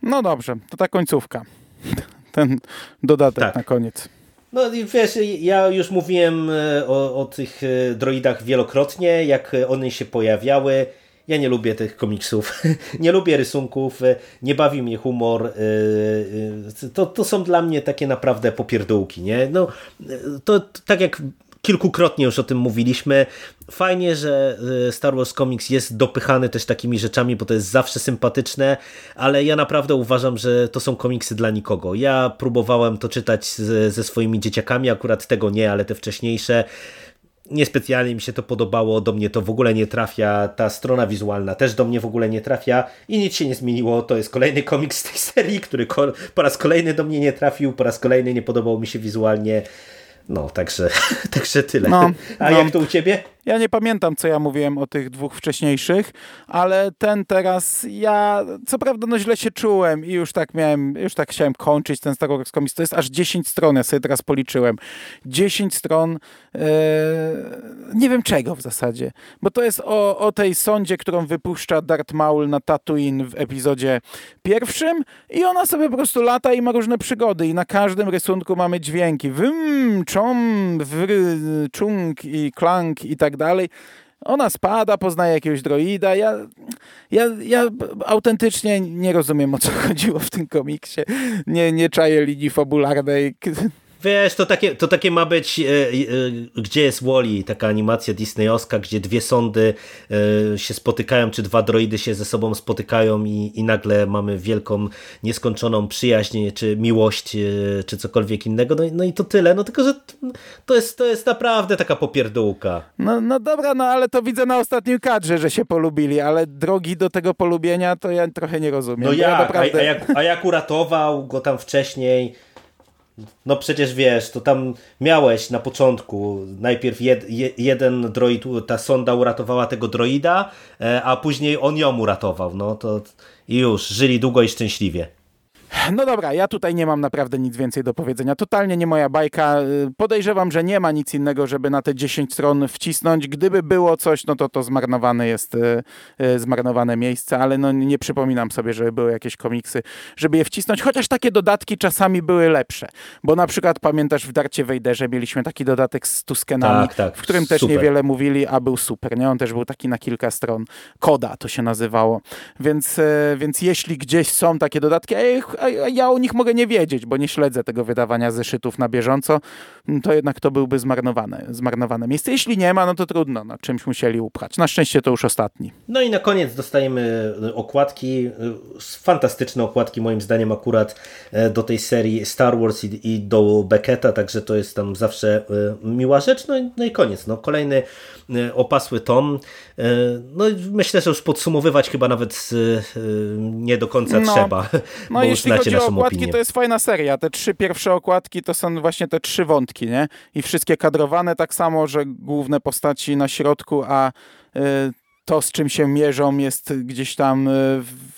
No dobrze, to ta końcówka. Ten dodatek tak. na koniec. No wiesz, ja już mówiłem e, o, o tych droidach wielokrotnie, jak one się pojawiały. Ja nie lubię tych komiksów, nie lubię rysunków, nie bawi mnie humor. Y, y, to, to są dla mnie takie naprawdę popierdółki. Nie? No, to tak jak kilkukrotnie już o tym mówiliśmy. Fajnie, że Star Wars Comics jest dopychany też takimi rzeczami, bo to jest zawsze sympatyczne, ale ja naprawdę uważam, że to są komiksy dla nikogo. Ja próbowałem to czytać ze swoimi dzieciakami, akurat tego nie, ale te wcześniejsze niespecjalnie mi się to podobało, do mnie to w ogóle nie trafia, ta strona wizualna też do mnie w ogóle nie trafia i nic się nie zmieniło, to jest kolejny komiks z tej serii, który po raz kolejny do mnie nie trafił, po raz kolejny nie podobał mi się wizualnie, no także, także tyle. No, A no. jak to u Ciebie? Ja nie pamiętam, co ja mówiłem o tych dwóch wcześniejszych, ale ten teraz, ja co prawda no źle się czułem i już tak miałem, już tak chciałem kończyć ten Star Wars Comics. To jest aż 10 stron, ja sobie teraz policzyłem. 10 stron, e, nie wiem czego w zasadzie, bo to jest o, o tej sądzie, którą wypuszcza Darth Maul na Tatooine w epizodzie pierwszym i ona sobie po prostu lata i ma różne przygody i na każdym rysunku mamy dźwięki. Wym, czom, wr, czung i klank i tak tak dalej. Ona spada, poznaje jakiegoś droida. Ja, ja, ja autentycznie nie rozumiem, o co chodziło w tym komiksie. Nie, nie czaję linii fabularnej. Wiesz, to takie, to takie ma być, e, e, gdzie jest Wally, taka animacja disneyowska, gdzie dwie sądy e, się spotykają, czy dwa droidy się ze sobą spotykają i, i nagle mamy wielką, nieskończoną przyjaźń, czy miłość, czy cokolwiek innego. No, no i to tyle, no tylko, że to jest, to jest naprawdę taka popierdółka. No, no dobra, no ale to widzę na ostatnim kadrze, że się polubili, ale drogi do tego polubienia to ja trochę nie rozumiem. No ja, naprawdę... a, a, jak, a jak uratował go tam wcześniej No przecież wiesz, to tam miałeś na początku najpierw jed, jeden droid, ta sonda uratowała tego droida, e, a później on ją uratował. No to i już, żyli długo i szczęśliwie. No dobra, ja tutaj nie mam naprawdę nic więcej do powiedzenia. Totalnie nie moja bajka. Podejrzewam, że nie ma nic innego, żeby na te 10 stron wcisnąć. Gdyby było coś, no to to zmarnowane jest, e, e, zmarnowane miejsce, ale no nie przypominam sobie, żeby były jakieś komiksy, żeby je wcisnąć, chociaż takie dodatki czasami były lepsze. Bo na przykład pamiętasz w Darcie Wejderze mieliśmy taki dodatek z Tuskenami, tak, tak, w którym też super. niewiele mówili, a był super. Nie? On też był taki na kilka stron. Koda to się nazywało. Więc, więc jeśli gdzieś są takie dodatki, a ja o nich mogę nie wiedzieć, bo nie śledzę tego wydawania zeszytów na bieżąco, to jednak to byłby zmarnowane, zmarnowane miejsce. Jeśli nie ma, no to trudno, no, czymś musieli upchać. Na szczęście to już ostatni. No i na koniec dostajemy okładki, fantastyczne okładki moim zdaniem akurat e, do tej serii Star Wars i, do Becketa, także to jest tam zawsze e, miła rzecz. No i, no i koniec, no kolejny e, opasły tom. No myślę, że już podsumowywać chyba nawet nie do końca no, trzeba. No jeśli chodzi o okładki, opinię. to jest fajna seria. Te trzy pierwsze okładki to są właśnie te trzy wątki, nie? I wszystkie kadrowane tak samo, że główne postaci na środku, a y, to z czym się mierzą jest gdzieś tam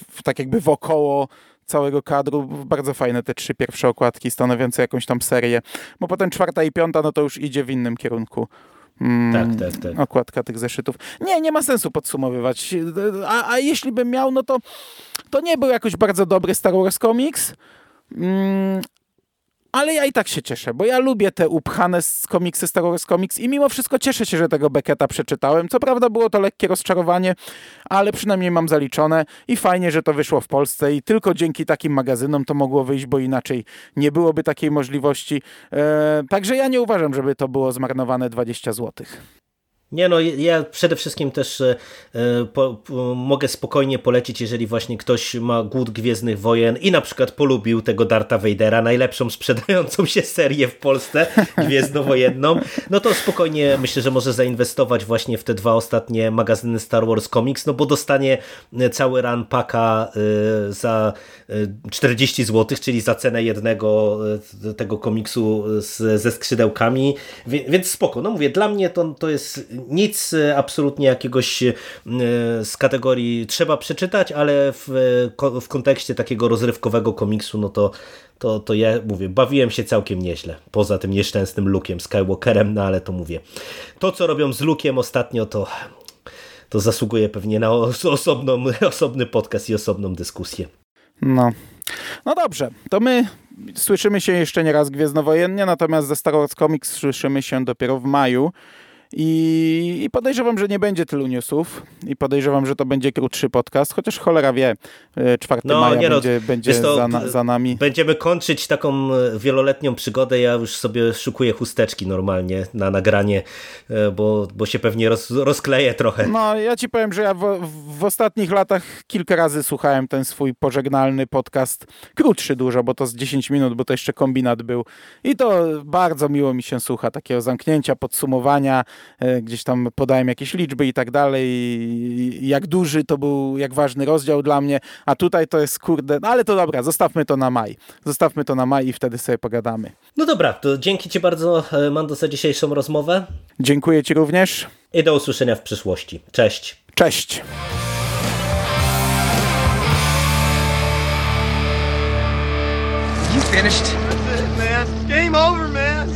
w, tak jakby wokoło całego kadru. Bardzo fajne te trzy pierwsze okładki stanowiące jakąś tam serię. Bo potem czwarta i piąta, no to już idzie w innym kierunku. Mm, tak, tak, tak. Okładka tych zeszytów. Nie, nie ma sensu podsumowywać. A, a jeśli bym miał, no to to nie był jakoś bardzo dobry Star Wars Comics. Mm, ale ja i tak się cieszę, bo ja lubię te upchane z komiksy Star Wars Comics i mimo wszystko cieszę się, że tego Becketa przeczytałem. Co prawda było to lekkie rozczarowanie, ale przynajmniej mam zaliczone i fajnie, że to wyszło w Polsce i tylko dzięki takim magazynom to mogło wyjść, bo inaczej nie byłoby takiej możliwości. Eee, także ja nie uważam, żeby to było zmarnowane 20 złotych. Nie no, ja przede wszystkim też e, po, po, mogę spokojnie polecić, jeżeli właśnie ktoś ma głód Gwiezdnych Wojen i na przykład polubił tego Darta Vadera, najlepszą sprzedającą się serię w Polsce, Gwiezdnowojenną, no to spokojnie myślę, że może zainwestować właśnie w te dwa ostatnie magazyny Star Wars Comics, no bo dostanie cały run paka e, za 40 e, zł, czyli za cenę jednego e, tego komiksu z, ze skrzydełkami, więc spoko. No mówię, dla mnie to, to jest nic e, absolutnie jakiegoś e, z kategorii trzeba przeczytać, ale w, w kontekście takiego rozrywkowego komiksu, no to, to, to ja mówię, bawiłem się całkiem nieźle. Poza tym nieszczęsnym Luke'em Skywalkerem, no ale to mówię. To, co robią z Luke'em ostatnio, to to zasługuje pewnie na osobną, osobny podcast i osobną dyskusję. No. No dobrze, to my słyszymy się jeszcze nie raz gwiezdnowojennie, natomiast ze Star Wars Comics słyszymy się dopiero w maju. I, I, podejrzewam, że nie będzie tylu newsów i podejrzewam, że to będzie krótszy podcast, chociaż cholera wie, 4 e, no, maja nie będzie, no, będzie to, za, za, nami. Będziemy kończyć taką e, wieloletnią przygodę, ja już sobie szukuję chusteczki normalnie na nagranie, e, bo, bo się pewnie roz, rozkleję trochę. No, ja ci powiem, że ja w, w ostatnich latach kilka razy słuchałem ten swój pożegnalny podcast, krótszy dużo, bo to z 10 minut, bo to jeszcze kombinat był i to bardzo miło mi się słucha, takiego zamknięcia, podsumowania, gdzieś tam podałem jakieś liczby i tak dalej, jak duży to był, jak ważny rozdział dla mnie, a tutaj to jest kurde, no ale to dobra, zostawmy to na maj. Zostawmy to na maj i wtedy sobie pogadamy. No dobra, to dzięki Ci bardzo e, Mando za dzisiejszą rozmowę. Dziękuję Ci również. I do usłyszenia w przyszłości. Cześć. Cześć. You finished? That's it, man. Game over, man.